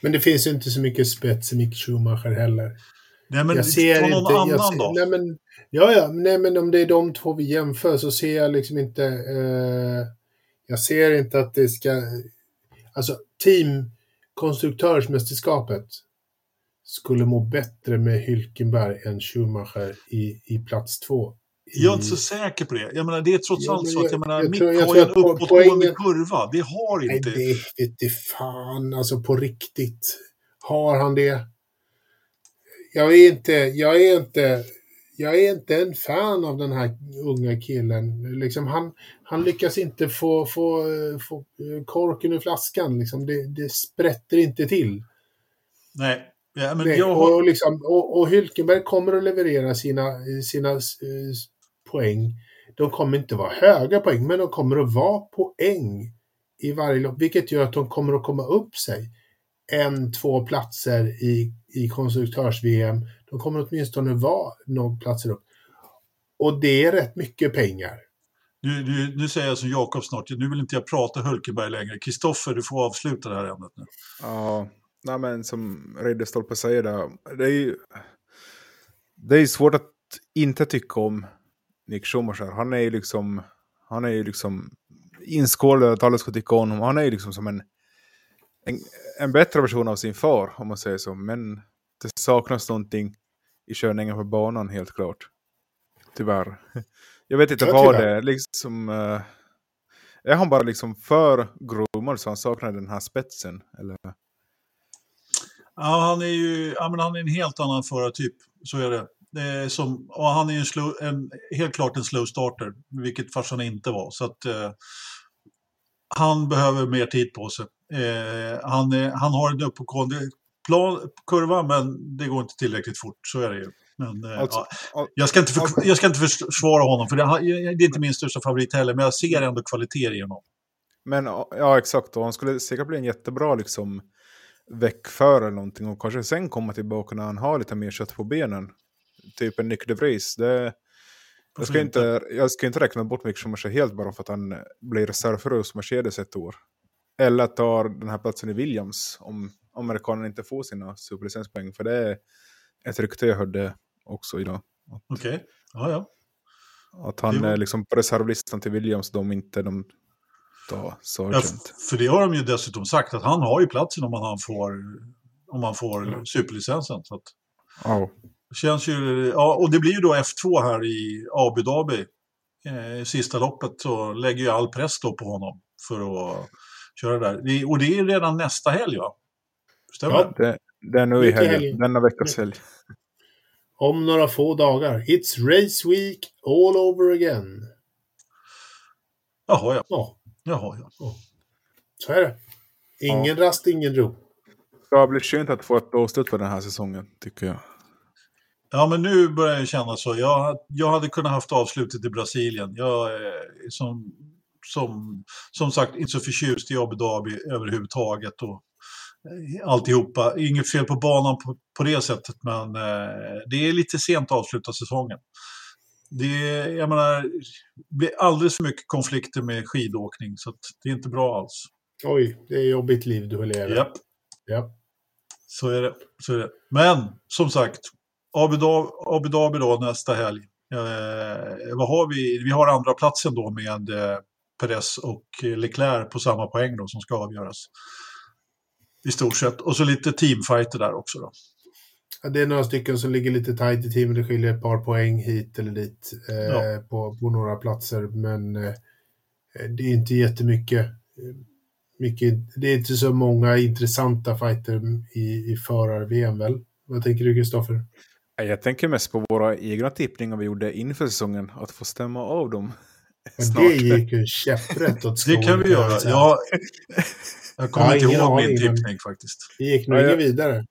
Men det finns ju inte så mycket spets i Mick Schumacher heller. Nej, men jag ser ta någon inte, annan ser, då? Nej, men, ja, ja, nej, men om det är de två vi jämför så ser jag liksom inte... Eh, jag ser inte att det ska... Alltså, team konstruktörsmästerskapet skulle må bättre med Hylkenberg än Schumacher i, i plats två. Jag är inte så säker på det. Jag menar, det är trots allt så att jag menar, jag Mick tror, jag har ju en uppåtgående kurva. Det har inte... Nej, det vete fan, alltså på riktigt. Har han det? Jag är inte, jag är inte, jag är inte en fan av den här unga killen. Liksom han, han lyckas inte få, få, få korken ur flaskan. Liksom. Det, det sprätter inte till. Nej. Ja, men Nej, jag har... och, liksom, och, och Hylkenberg kommer att leverera sina, sina uh, poäng. De kommer inte vara höga poäng, men de kommer att vara poäng i varje lopp, vilket gör att de kommer att komma upp sig en, två platser i, i konstruktörs-VM. De kommer åtminstone vara några platser upp. Och det är rätt mycket pengar. Nu, nu, nu säger jag som Jakob snart, nu vill inte jag prata Hulkenberg längre. Kristoffer, du får avsluta det här ämnet nu. Ja, nej men som Ridderstolpe säger där, det är ju det är svårt att inte tycka om Nick Schumacher. Han är ju liksom, han är ju liksom inskålad att alla ska tycka om honom. Han är ju liksom som en, en, en bättre version av sin far, om man säger så. Men det saknas någonting i körningen på banan, helt klart. Tyvärr. [LAUGHS] Jag vet inte vad det är. Liksom, uh, är han bara liksom för groomad så han saknar den här spetsen? Eller? Ja, han är ju ja, men han är en helt annan förartyp. Så är det. det som, och han är en, slow, en helt klart en slow starter, vilket farsan inte var. Så att, eh, han behöver mer tid på sig. Eh, han, han har en uppåtgående kurva, men det går inte tillräckligt fort. Så är det ju. Men, eh, alltså, ja, jag, ska inte för, jag ska inte försvara honom, för det, det är inte min största favorit heller, men jag ser ändå kvaliteter i honom. Men ja, exakt. Och han skulle säkert bli en jättebra liksom, väckförare eller någonting och kanske sen komma tillbaka när han har lite mer kött på benen. Typ en Nick de Vries. Det, jag, ska inte, jag ska inte räkna bort Mick Schumacher helt bara för att han blir reservförare hos Mercedes ett år. Eller tar den här platsen i Williams om amerikanerna inte får sina superlicenspoäng. För det är ett rykte jag hörde också idag. Okej, okay. ja ja. Att han var... är liksom på reservlistan till Williams, de inte de tar Sargent. Ja, för det har de ju dessutom sagt, att han har ju platsen om han får, om han får mm. superlicensen. Så att... oh. känns ju, ja, och det blir ju då F2 här i Abu Dhabi. Eh, sista loppet så lägger ju all press då på honom för att köra där. Och det är redan nästa helg va? Stämmer ja, det? Det är nu i helgen, denna veckas helg. Om några få dagar. It's Race Week all over again. Jaha, ja. ja. Jaha, ja. ja. Så är det. Ingen ja. rast, ingen ro. Det har blivit skönt att få ett avslut på den här säsongen, tycker jag. Ja, men nu börjar jag känna så. Jag, jag hade kunnat haft avslutet i Brasilien. Jag är som, som, som sagt inte så förtjust i Abu Dhabi överhuvudtaget. Och alltihopa. Inget fel på banan på, på det sättet, men eh, det är lite sent att avsluta säsongen. det, jag menar, blir alldeles för mycket konflikter med skidåkning så det är inte bra alls. Oj, det är jobbigt liv du lever. Japp, Ja. så är det. Så är det. Men som sagt, Abu Dhabi, Abu Dhabi då nästa helg. Eh, vad har vi? Vi har andra platsen då med eh, Perez och Leclerc på samma poäng då som ska avgöras. I stort sett. Och så lite teamfighter där också då. Ja, Det är några stycken som ligger lite tajt i teamet. Det skiljer ett par poäng hit eller dit eh, Ja. på, på några platser. Men eh, det är inte jättemycket. Mycket, det är inte så många intressanta fighter i, i förar-VM väl? Vad tänker du Kristoffer? Jag tänker mest på våra egna tippningar vi gjorde inför säsongen. Att få stämma av dem [LAUGHS] snart. Det gick ju käpprätt åt Det skogen. kan vi göra. jag säga. Jag, jag kommer Ja, inte ihåg min tippning faktiskt. Det gick nog Ja, inget vidare.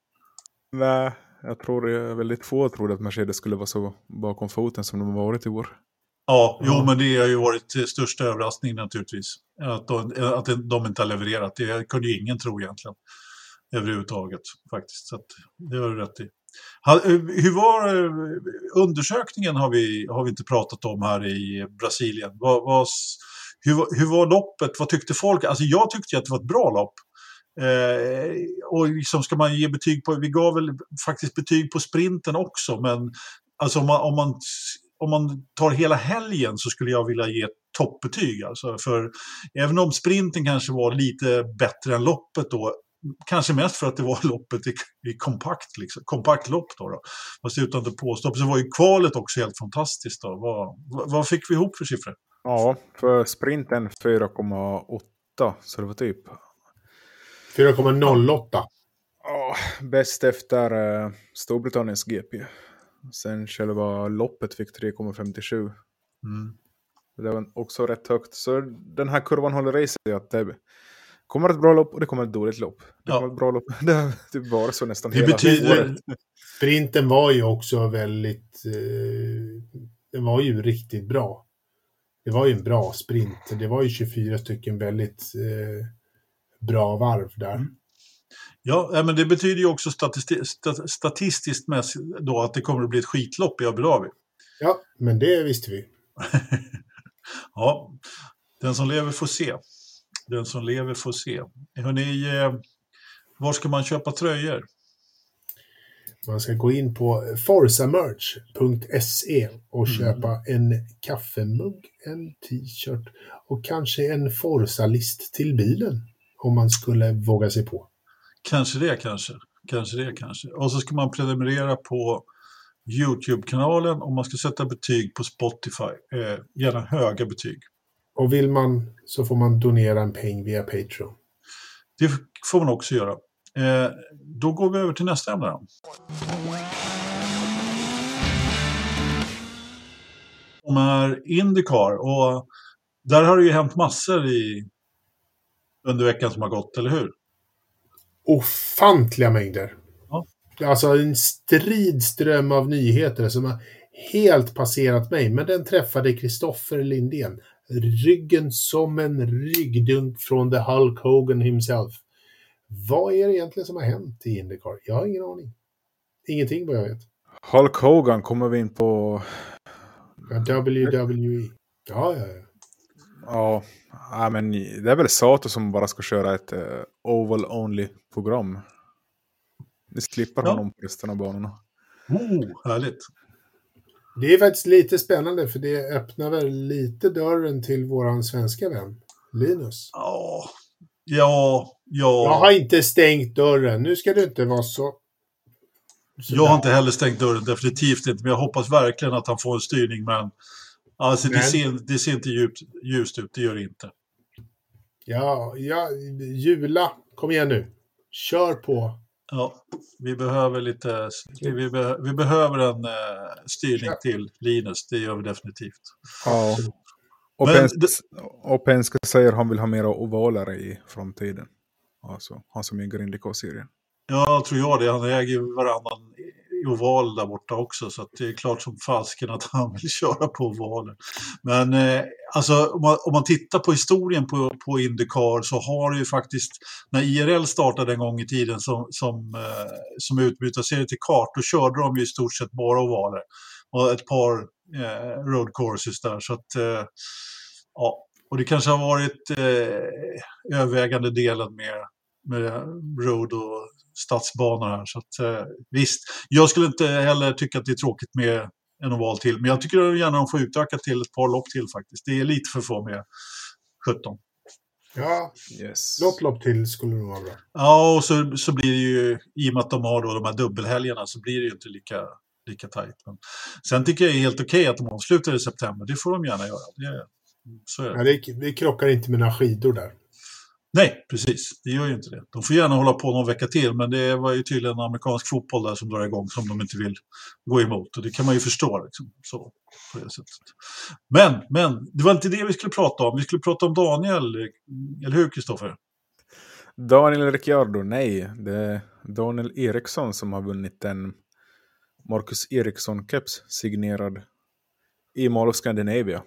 Nej, jag tror det är väldigt få trodde att Mercedes skulle vara så bakom foten som de har varit i år. Ja, Ja. jo, men det har ju varit största överraskningen naturligtvis. Att de, att de inte har levererat. Det kunde ju ingen tro egentligen. Överhuvudtaget faktiskt. Så att, det har du rätt i. Eh, hur var eh, undersökningen har vi, har vi inte pratat om här i Brasilien. Vad, vad, hur, var- hur var loppet? Vad tyckte folk? Alltså jag tyckte ju att det var ett bra lopp. Eh, och liksom ska man ge betyg på, vi gav väl faktiskt betyg på sprinten också, men alltså om man, om man, om man tar hela helgen så skulle jag vilja ge toppbetyg. Alltså för även om sprinten kanske var lite bättre än loppet då, kanske mest för att det var [LAUGHS] loppet i, i kompakt, liksom, kompakt lopp då, då. Fast utan det påstopp så var ju kvalet också helt fantastiskt då. Vad, vad, vad fick vi ihop för siffror? Ja, för sprinten 4,8. Så det var typ 4,08. ja, bäst efter eh, Storbritanniens GP. Sen själva loppet fick 3,57. Mm. Det var också rätt högt. Så den här kurvan håller i sig att det kommer ett bra lopp och det kommer ett dåligt lopp. Det Ja. kommer ett bra lopp. [LAUGHS] Det har typ varit så nästan Det hela betyder, året. Sprinten var ju också väldigt... Eh, den var ju riktigt bra. Det var ju en bra sprint. Det var ju 24 stycken väldigt eh, bra varv där. Mm. Ja, men det betyder ju också statisti sta- statistiskt mässigt då att det kommer att bli ett skitlopp i Abu Dhabi. Ja, men det visste vi. [LAUGHS] Ja, den som lever får se. Den som lever får se. Hörrni, eh, var ska man köpa tröjor? Man ska gå in på forsamerch.se och Mm. köpa en kaffemugg, en t-shirt och kanske en Forsa-list till bilen. Om man skulle våga sig på. Kanske det, kanske. Kanske det, kanske. Och så ska man prenumerera på YouTube-kanalen och man ska sätta betyg på Spotify. Eh, gärna höga betyg. Och vill man så får man donera en peng via Patreon. Det får man också göra. Eh, då går vi över till nästa ämne. Då. Som är Indycar. Och där har det ju hänt massor i, under veckan som har gått, eller hur? Ofantliga mängder. Ja. Alltså en stridström av nyheter som har helt passerat mig. Men den träffade Kristoffer Lindén. Ryggen som en ryggdunk från the Hulk Hogan himself. Vad är det egentligen som har hänt i Indycar? Jag har ingen aning. Ingenting vad jag vet. Hulk Hogan kommer vi in på. Ja, WWE. Ja, ja, ja. Ja, ja, men det är väl Sato som bara ska köra ett eh, Oval Only-program. Ni slipper Ja. honom på resten av banorna. Oh, härligt. Det är faktiskt lite spännande för det öppnar väl lite dörren till våran svenska vän Linus. Ja, ja, ja. Jag har inte stängt dörren. Nu ska du inte vara så... så Jag har inte heller stängt dörren, definitivt inte. Men jag hoppas verkligen att han får en styrning. Men alltså, det, Men- ser, det ser inte djupt, ljust ut, det gör det inte. Ja, ja, Jula. Kom igen nu. Kör på. Ja, vi behöver lite, vi, be, vi behöver en eh, styrning till Linus, det gör vi definitivt. Ja. Och, Men Penske, och Penske säger att han vill ha mera ovaler i framtiden. Alltså, han som äger Indycar-serien. Ja, tror jag det. Han äger ju varannan i oval där borta också, så att det är klart som fasken att han vill köra på ovalen. Men eh, alltså, om, man, om man tittar på historien på, på Indycar så har det ju faktiskt, när IRL startade en gång i tiden som, som, eh, som utbytarserie till kart, då körde de ju i stort sett bara ovaler. Och ett par eh, road courses där. Så att, eh, ja. Och det kanske har varit eh, övervägande delen med, med road och stadsbanor här. Så att, eh, visst, jag skulle inte heller tycka att det är tråkigt med en oval till. Men jag tycker gärna de får utöka till ett par lopp till faktiskt. Det är lite för få med 17. Ja, Yes. något lopp till skulle nog vara bra. Ja, och så, så blir det ju, i och med att de har då de här dubbelhelgerna, så blir det ju inte lika, lika tajt. Men sen tycker jag det är helt okej att de avslutar i september. Det får de gärna göra. Det, så är det. Ja, det, det krockar inte med några skidor där. Nej, precis. Det gör ju inte det. De får gärna hålla på någon vecka till, men det var ju tydligen amerikansk fotboll där som drar igång som de inte vill gå emot. Och det kan man ju förstå. Liksom, så, på det sättet. Men, men, det var inte det vi skulle prata om. Vi skulle prata om Daniel, eller hur Kristoffer? Daniel Ricciardo, nej. Det är Daniel Eriksson som har vunnit en Marcus Eriksson-keps signerad i Mall of Scandinavia.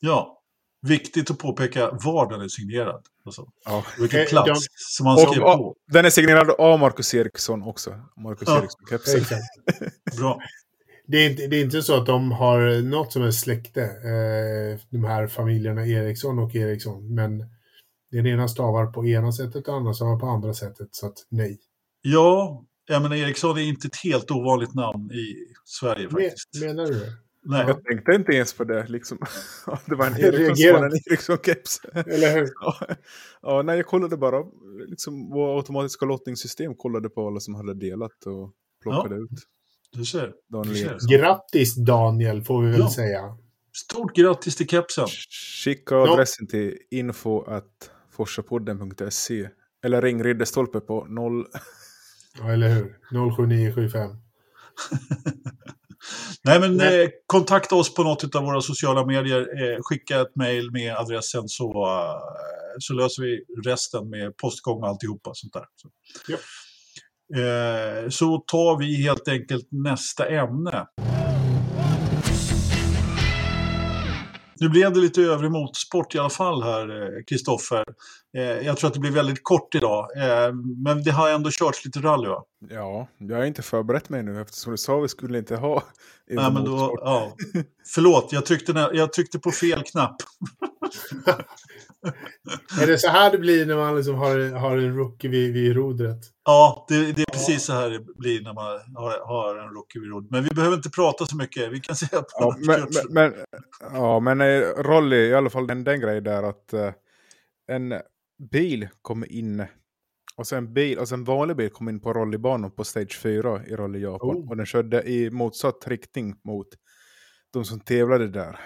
Ja, viktigt att påpeka var den är signerad. Alltså, Ja. vilken Eh, plats de- som man Och, skrev på. den är signerad av Marcus Eriksson också. Marcus Ja. Eriksson-kepsen. Exakt. Bra. [LAUGHS] Det är, inte, det är inte så att de har något som är släkte, eh, de här familjerna Eriksson och Eriksson. Men den ena stavar på ena sättet och andra stavar på andra sättet. Så att nej. Ja, jag menar Eriksson är inte ett helt ovanligt namn i Sverige Men, faktiskt. menar du det? Nej. Jag tänkte inte ens på det. Liksom. [LAUGHS] det var en Eriksson en Eriksson-keps. Eller hur? [LAUGHS] ja, ja, nej, jag kollade bara. Liksom, vår automatiska lottningssystem kollade på alla som hade delat och plockade ut Du ser. Daniel Du ser. Grattis Daniel, får vi väl Ja. säga. Stort grattis till kepsen. Skicka adressen till info at forsapodden.se eller ring Ridderstolpe på 0... Ja, eller hur? 07975. [LAUGHS] Nej, men eh, kontakta oss på något av våra sociala medier. Eh, skicka ett mejl med adressen så, eh, så löser vi resten med postgång och alltihopa sånt där. Så. Ja. Eh, så tar vi helt enkelt nästa ämne. Nu blev det lite övrig motorsport i alla fall här, eh, Kristoffer. Eh, jag tror att det blir väldigt kort idag. Eh, men det har ändå körts lite rally va? Ja, jag har inte förberett mig nu eftersom du sa att vi skulle inte ha Nej, men då, ja. Förlåt, jag tryckte, jag tryckte på fel knapp. [LAUGHS] Är det så här det blir när man liksom har, har en rookie vid, vid rodret? Ja, det, det är precis så här det blir när man har, har en rookie vid rodd. Men vi behöver inte prata så mycket. Vi kan säga att man Ja, men, men, men, ja, men eh, Rolly, i alla fall den, den grejen där att eh, en bil kommer in, och sen en bil, alltså en vanlig bil kom in på rallybanan på Stage 4 i Rally Japan. Oh. Och den körde i motsatt riktning mot de som tävlade där.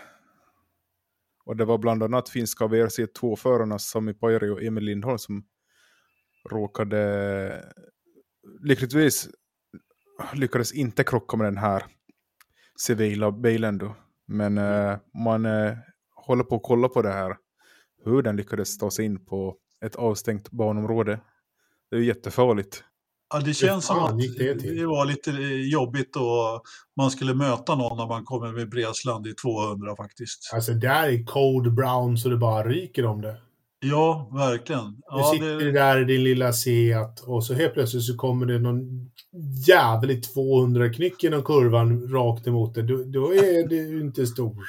Och det var bland annat finska VRC2-förarna Sami Pajari och Emil Lindholm som råkade, lyckligtvis lyckades inte krocka med den här civila bilen då. Men eh, man eh, håller på att kolla på det här. Hur den lyckades ta sig in på ett avstängt banområde. Det är ju jättefarligt. Ja, det känns som att det det var lite eh, jobbigt och man skulle möta någon när man kommer med Bresland i 200 faktiskt. Alltså där är code brown så det bara ryker om det. Ja, verkligen. Du Ja, sitter det, där i din lilla Seat och så helt plötsligt så kommer det någon jävligt 200 knyck genom kurvan rakt emot dig. Då, då är det ju inte stor.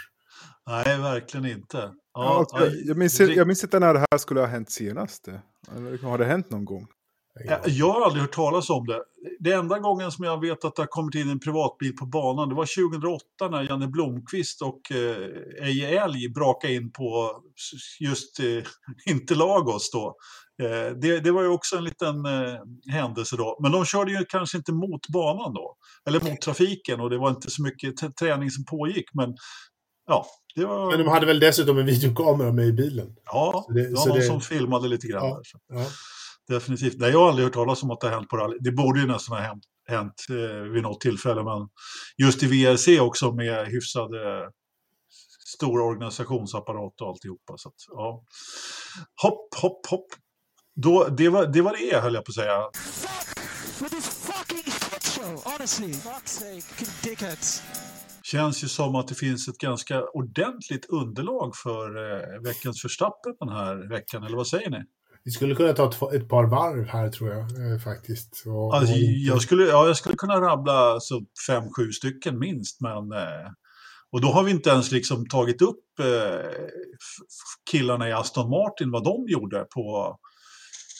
nej, verkligen inte. Ja, Ja, alltså, jag, minns, jag minns inte när det här skulle ha hänt senast. Har det hänt någon gång? Ja, Jag har aldrig hört talas om det. Det enda gången som jag vet att det har kommit in en privatbil på banan, det var 2008 när Janne Blomqvist och eh, Eje Älg brakade in på just eh, [LAUGHS] Interlagos då. Eh, det, det var ju också en liten eh, händelse då. Men de körde ju kanske inte mot banan då, eller mot trafiken och det var inte så mycket träning som pågick. Men ja, var, Men de hade väl dessutom en videokamera med i bilen. ja, så det- det var någon det- som filmade lite grann Ja. där. Definitivt. Nej, jag har aldrig hört talas om att det har hänt på rally. Det borde ju nästan ha hänt, hänt eh, vid något tillfälle, men just i VRC också med hyfsad eh, stor organisationsapparat och alltihopa. Så att, ja. Hopp, hopp, hopp. Då, det, var, det var det, höll jag på att säga. Känns ju som att det finns ett ganska ordentligt underlag för eh, veckans förstappen den här veckan, eller vad säger ni? Vi skulle kunna ta ett, par varv här tror jag eh, faktiskt. Och, Alltså, och- jag, skulle, ja, jag skulle kunna rabbla så fem, sju stycken minst, men eh, Och då har vi inte ens liksom tagit upp eh, killarna i Aston Martin, vad de gjorde på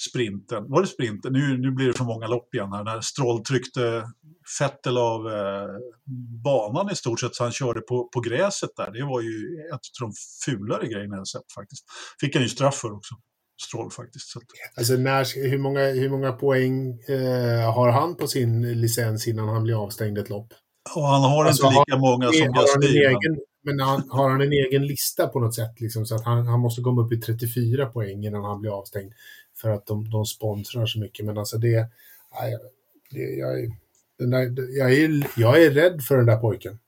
sprinten. Var det sprinten? Nu, nu blir det för många lopp igen här. När Stroll tryckte Fettel av banan i stort sett så han körde på, på gräset där. Det var ju ett av de fulare grejerna jag sett faktiskt. Fick han ju straff för också. Stroll faktiskt. Så. Alltså när, hur, många, hur många poäng eh, har han på sin licens innan han blir avstängd ett lopp? Och han har alltså, inte lika har, många som Gasly. Men han, har han en egen lista på något sätt? Liksom, så att han, han måste komma upp i 34 poäng innan han blir avstängd. För att de, de sponsrar så mycket. Men alltså det... Nej, det jag, är, den där, jag, är, jag är rädd för den där pojken.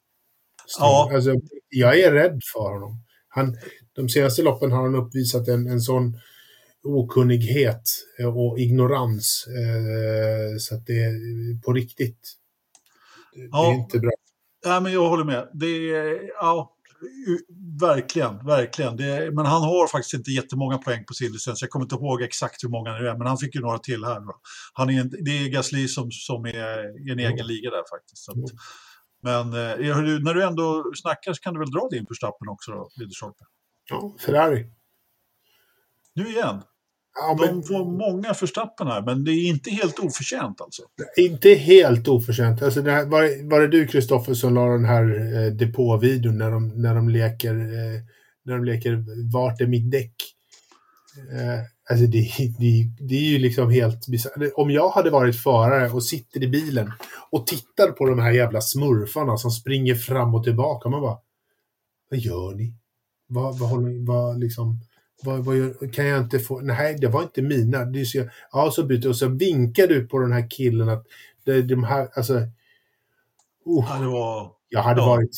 Ja. Alltså, jag är rädd för honom. Han, de senaste loppen har han uppvisat en, en sån okunnighet och ignorans. Eh, så att det är på riktigt. Det, ja. är inte bra. Ja, men jag håller med. Det är, ja, verkligen, verkligen. Det, men han har faktiskt inte jättemånga poäng på sin licens. Jag kommer inte ihåg exakt hur många det är, men han fick ju några till här. Han är det är Gasly som, som är i en egen liga där faktiskt. Att, men eh, när du ändå snackar så kan du väl dra din Verstappen också då, Ridderstolpe? Ja, Ferrari. Nu igen. Ja, men... De får många förstappen här, men det är inte helt oförtjänt alltså. Inte helt oförtjänt. Alltså det här, var, var det du, Kristoffer, som la den här eh, depåvideon när de, när de leker eh, när de leker Vart är mitt däck? Eh, alltså det, det, det är ju liksom helt bisarrt. Om jag hade varit förare och sitter i bilen och tittar på de här jävla smurfarna som springer fram och tillbaka, man bara Vad gör ni? Vad, vad håller vad liksom vad, vad kan jag inte få? Nej, det var inte mina. Det så, ja, så byter och så vinkar du på den här killen att det, de här, alltså. Ja, det var, jag hade ja. varit.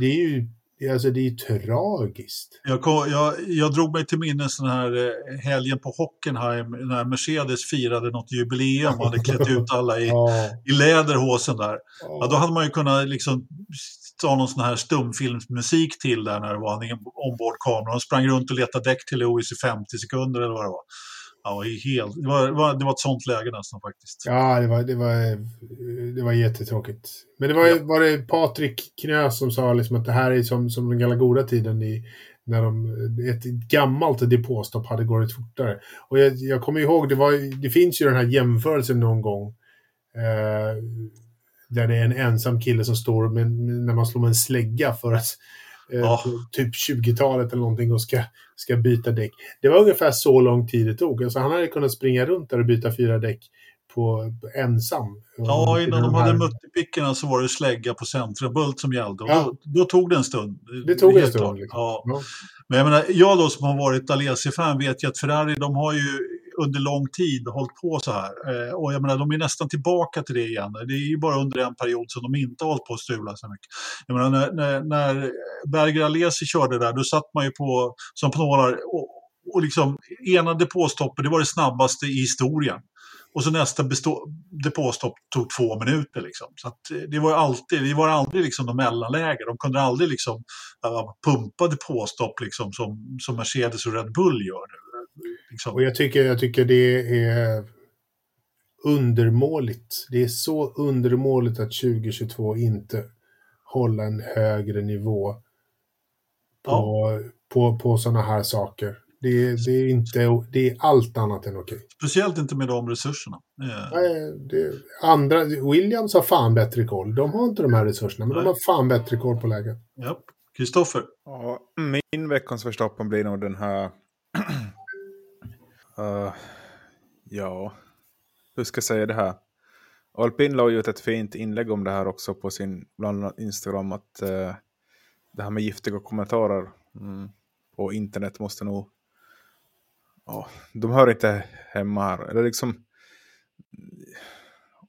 Det är ju Alltså det är ju tragiskt. Jag, kom, jag, jag drog mig till minnes den här eh, helgen på Hockenheim när Mercedes firade något jubileum och hade klätt ut alla i, [LAUGHS] ja. i läderhosen där. Ja. då hade man ju kunnat liksom ta någon sån här stumfilmsmusik till där när det var en ombordkamera. De sprang runt och letade däck till Lewis i 50 sekunder eller vad det var. Ja, helt, det, var, det, var, det var ett sånt läge nästan faktiskt. Ja, det var, det var, det var jättetråkigt. Men det var, ja. var det Patrik Knös som sa liksom att det här är som, som den gamla goda tiden i, när de, ett gammalt depåstopp hade gått fortare. Och jag, jag kommer ihåg, det, var, det finns ju den här jämförelsen någon gång. Eh, där det är en ensam kille som står med, när man slår med en slägga för att oh. typ 20-talet eller någonting och ska, ska byta däck. Det var ungefär så lång tid det tog. Alltså han hade kunnat springa runt där och byta fyra däck på, på ensam. Ja, innan de, de hade muttipickorna så var det slägga på centrabult som gällde. Ja. Då, då, tog det en stund. Det tog en stund. Liksom. Ja. ja. Men jag menar, jag då som har varit Alesi-fan vet ju att Ferrari, de har ju under lång tid hållit på så här. Eh, och jag menar, de är nästan tillbaka till det igen. Det är ju bara under en period som de inte har hållit på att strula så mycket. Jag menar, när, när, när Berger Alesi körde där, då satt man ju på, som på nålar och, och liksom ena depåstoppet, det var det snabbaste i historien. Och så nästa depåstopp tog två minuter. Liksom. Så att eh, det var alltid, det var aldrig liksom de mellanläger. De kunde aldrig liksom, uh, pumpa depåstopp liksom, som, som Mercedes och Red Bull gör nu. Liksom. Och jag tycker, jag tycker det är undermåligt. Det är så undermåligt att 2022 inte hålla en högre nivå på, ja. på, på sådana här saker. Det, det, är inte, det är allt annat än okej. Speciellt inte med de resurserna. Nej, det, andra, Williams har fan bättre koll. De har inte de här resurserna, men Nej. de har fan bättre koll på läget. Ja. Kristoffer? Ja, min veckans förstoppen blir nog den här Uh, ja, hur ska jag säga det här? Alpin la ut ett fint inlägg om det här också på sin bland annat Instagram att uh, det här med giftiga kommentarer mm, på internet måste nog oh, de hör inte hemma här. Eller liksom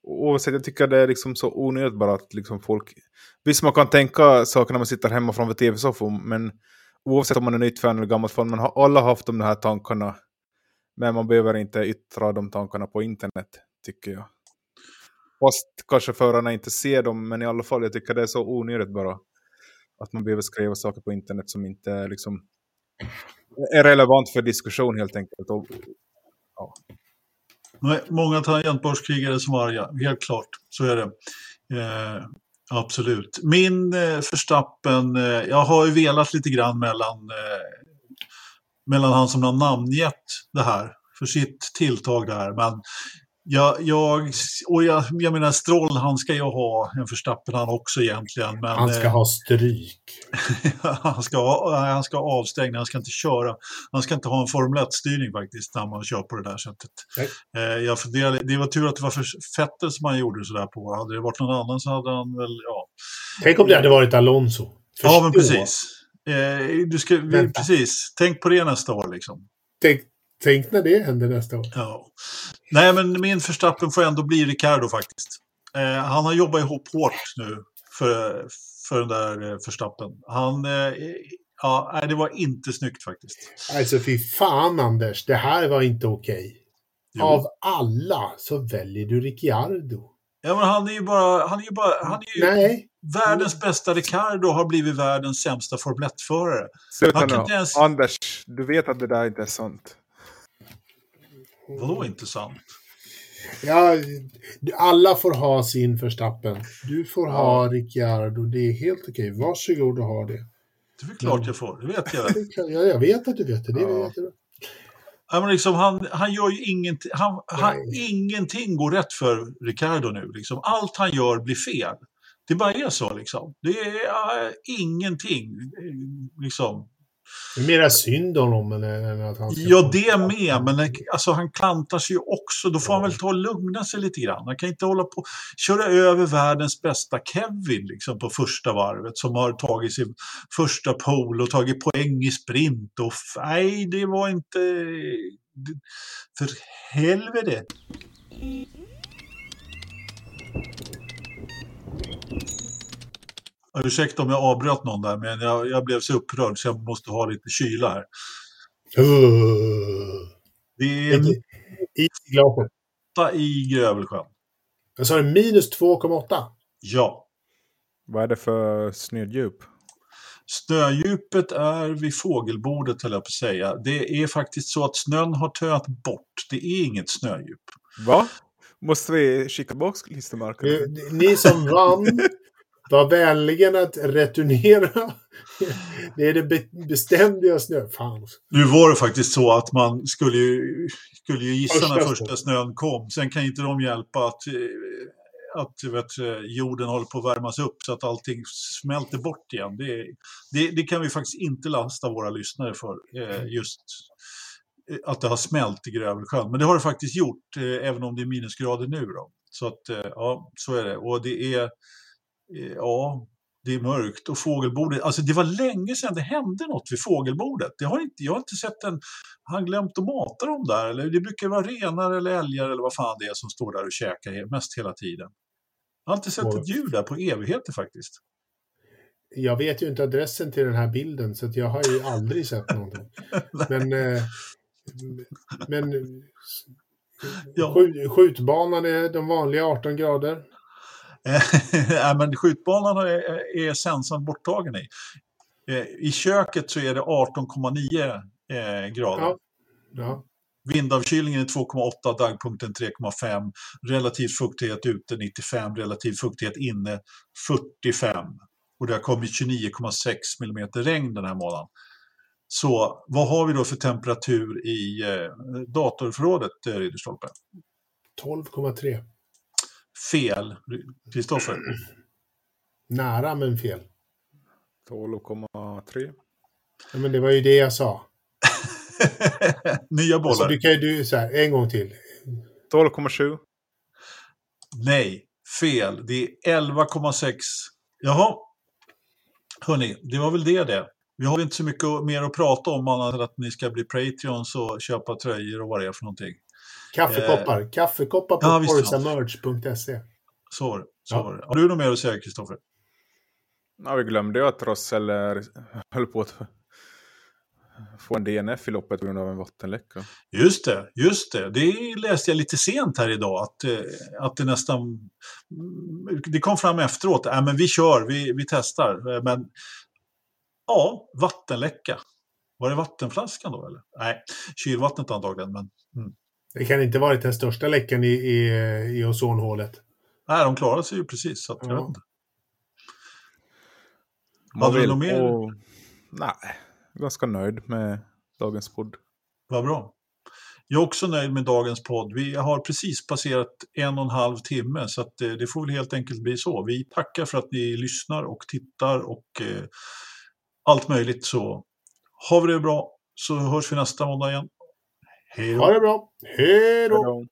oavsett, jag tycker det är liksom så onödigt bara att liksom folk... Visst, man kan tänka saker när man sitter hemma framför tv-soffan, men oavsett om man är nytt fan eller gammalt fan, man har alla haft de här tankarna men man behöver inte yttra de tankarna på internet, tycker jag. Fast kanske förarna inte ser dem, men i alla fall, jag tycker det är så onödigt bara. Att man behöver skriva saker på internet som inte är, liksom, är relevant för diskussion helt enkelt. Och, ja. Nej, många tangentbordskrigare som arga, helt klart. Så är det. Eh, Absolut. Min eh, förstappen, eh, jag har ju velat lite grann mellan, eh, mellan han som har namngett det här för sitt tilltag där. Men jag, jag, och jag, jag menar Stroll, han ska ju ha en Verstappen han också egentligen. Men, Han ska eh, ha stryk. [LAUGHS] han, ska ha, han ska ha avstängning, han ska inte köra. Han ska inte ha en Formel 1-styrning faktiskt när man kör på det där sättet. Eh, jag funderade, det var tur att det var för Vettel som han gjorde sådär på. Hade det varit någon annan så hade han väl, ja. Tänk om det hade varit Alonso. Ja, men Förstå. precis. Eh, du ska, vi, precis. Tänk på det nästa år liksom. Tänk, tänk när det händer nästa år. Ja. Nej, men min Verstappen får ändå bli Ricardo faktiskt. Eh, han har jobbat ihop hårt nu för, för den där eh, Verstappen. Han, eh, ja, det var inte snyggt faktiskt. Alltså fy fan Anders, det här var inte okej. Jo. Av alla så väljer du Ricciardo. Ja, men han är ju bara, han är ju bara, han är ju Nej, världens bästa Ricardo har blivit världens sämsta Formel 1-förare. Sluta Han kan nu. inte ens- Anders, du vet att det där inte är sant. Vadå inte sant? ja, alla får ha sin Verstappen. Du får ha Ricciardo, det är helt okej. Varsågod och ha det. Det är väl klart jag får, det vet jag. [LAUGHS] Ja, jag vet att du vet det. det Ja. jättebra. Ja, men liksom, han, han gör ju ingenting, han, han, ingenting går rätt för Ricardo nu. Liksom. Allt han gör blir fel. Det bara är så liksom. Det är ingenting. Liksom. Det är mera synd om honom än- att han ska Ja, det med, men alltså, han klantar sig ju också. Då får han väl ta och lugna sig lite grann. Han kan inte hålla på köra över världens bästa Kevin liksom, på första varvet som har tagit sin första pole och tagit poäng i sprint. Och nej, det var inte... För helvete! Ja, Ursäkta om jag avbröt någon där, men jag, jag blev så upprörd så jag måste ha lite kyla här. Uh. Det är I glaset. 8 i Grövelsjön. Jag sa det, minus 2,8. Ja. Vad är det för snödjup? Snödjupet är vid fågelbordet, höll jag på att säga. Det är faktiskt så att snön har töat bort. Det är inget snödjup. Va? Måste vi skicka tillbaka klistermärken? Eh, Ni som vann, var vänligen att returnera. [LAUGHS] Det är det be- beständiga snö... Fan. Nu var det faktiskt så att man skulle ju, skulle ju gissa när Första första snön kom. Sen kan inte de hjälpa att, eh, att vet, jorden håller på att värmas upp så att allting smälter bort igen. Det, det, det kan vi faktiskt inte lasta våra lyssnare för. eh, Just eh, att det har smält i Grövelsjön. Men det har det faktiskt gjort, även om det är minusgrader nu. Då. Så att, ja, så är det. Och det är, ja, det är mörkt och fågelbordet, alltså det var länge sedan det hände något vid fågelbordet. Det har inte, jag har inte sett en, han glömt att mata dem där, eller det brukar vara renar eller älgar eller vad fan det är som står där och käkar mest hela tiden. Jag har inte sett Oj. ett djur där på evigheter faktiskt. Jag vet ju inte adressen till den här bilden, så jag har ju aldrig sett någonting. [LAUGHS] Men... Eh, men... Ja. Skjut, skjutbanan är de vanliga 18 grader. [LAUGHS] Nej, men skjutbanan är, är sensorn borttagen i. Eh, I köket så är det 18,9 eh, grader. Ja. Ja. Vindavkylningen är 2,8, dagpunkten 3,5, relativ fuktighet ute 95, relativ fuktighet inne 45. Och det har kommit 29,6 mm regn den här månaden. Så vad har vi då för temperatur i eh, datorförrådet, eh, Ridderstolpe? 12,3. Fel, Kristoffer. Nära men fel. 12,3. Ja, men det var ju det jag sa. [LAUGHS] Nya bollar. Alltså, du kan ju du, så här, en gång till. 12,7. Nej, fel. Det är 11,6. Jaha. Hörni, det var väl det det. Vi har inte så mycket mer att prata om annat än att ni ska bli Patreons och köpa tröjor och vad det är för någonting. Kaffekoppar. Kaffekoppar på Ja, forzamerch.se. Så var det. Så Ja. var det. Har du något mer att säga, Kristoffer? Ja, vi glömde ju att Russell eh, höll på att få en DNF i loppet på grund av en vattenläcka. Just det, just det. Det läste jag lite sent här idag. Att, eh, att det nästan... mm, Det kom fram efteråt. Äh, men vi kör, vi, vi testar. Eh, Men ja, vattenläcka. Var det vattenflaskan då eller? Nej, kylvattnet antagligen. Men Det kan inte varit den största läckan i, i, i ozonhålet. nej, de klarade sig ju precis. Så att, jag Ja. vet inte. Hade du något mer? Och, nej, ganska nöjd med dagens podd. Vad bra. Jag är också nöjd med dagens podd. Vi har precis passerat en och en halv timme så att, eh, det får väl helt enkelt bli så. Vi tackar för att ni lyssnar och tittar och eh, allt möjligt så. Har vi det bra så hörs vi nästa måndag igen. Hej då. Ha det bra. Hej då! Hej då.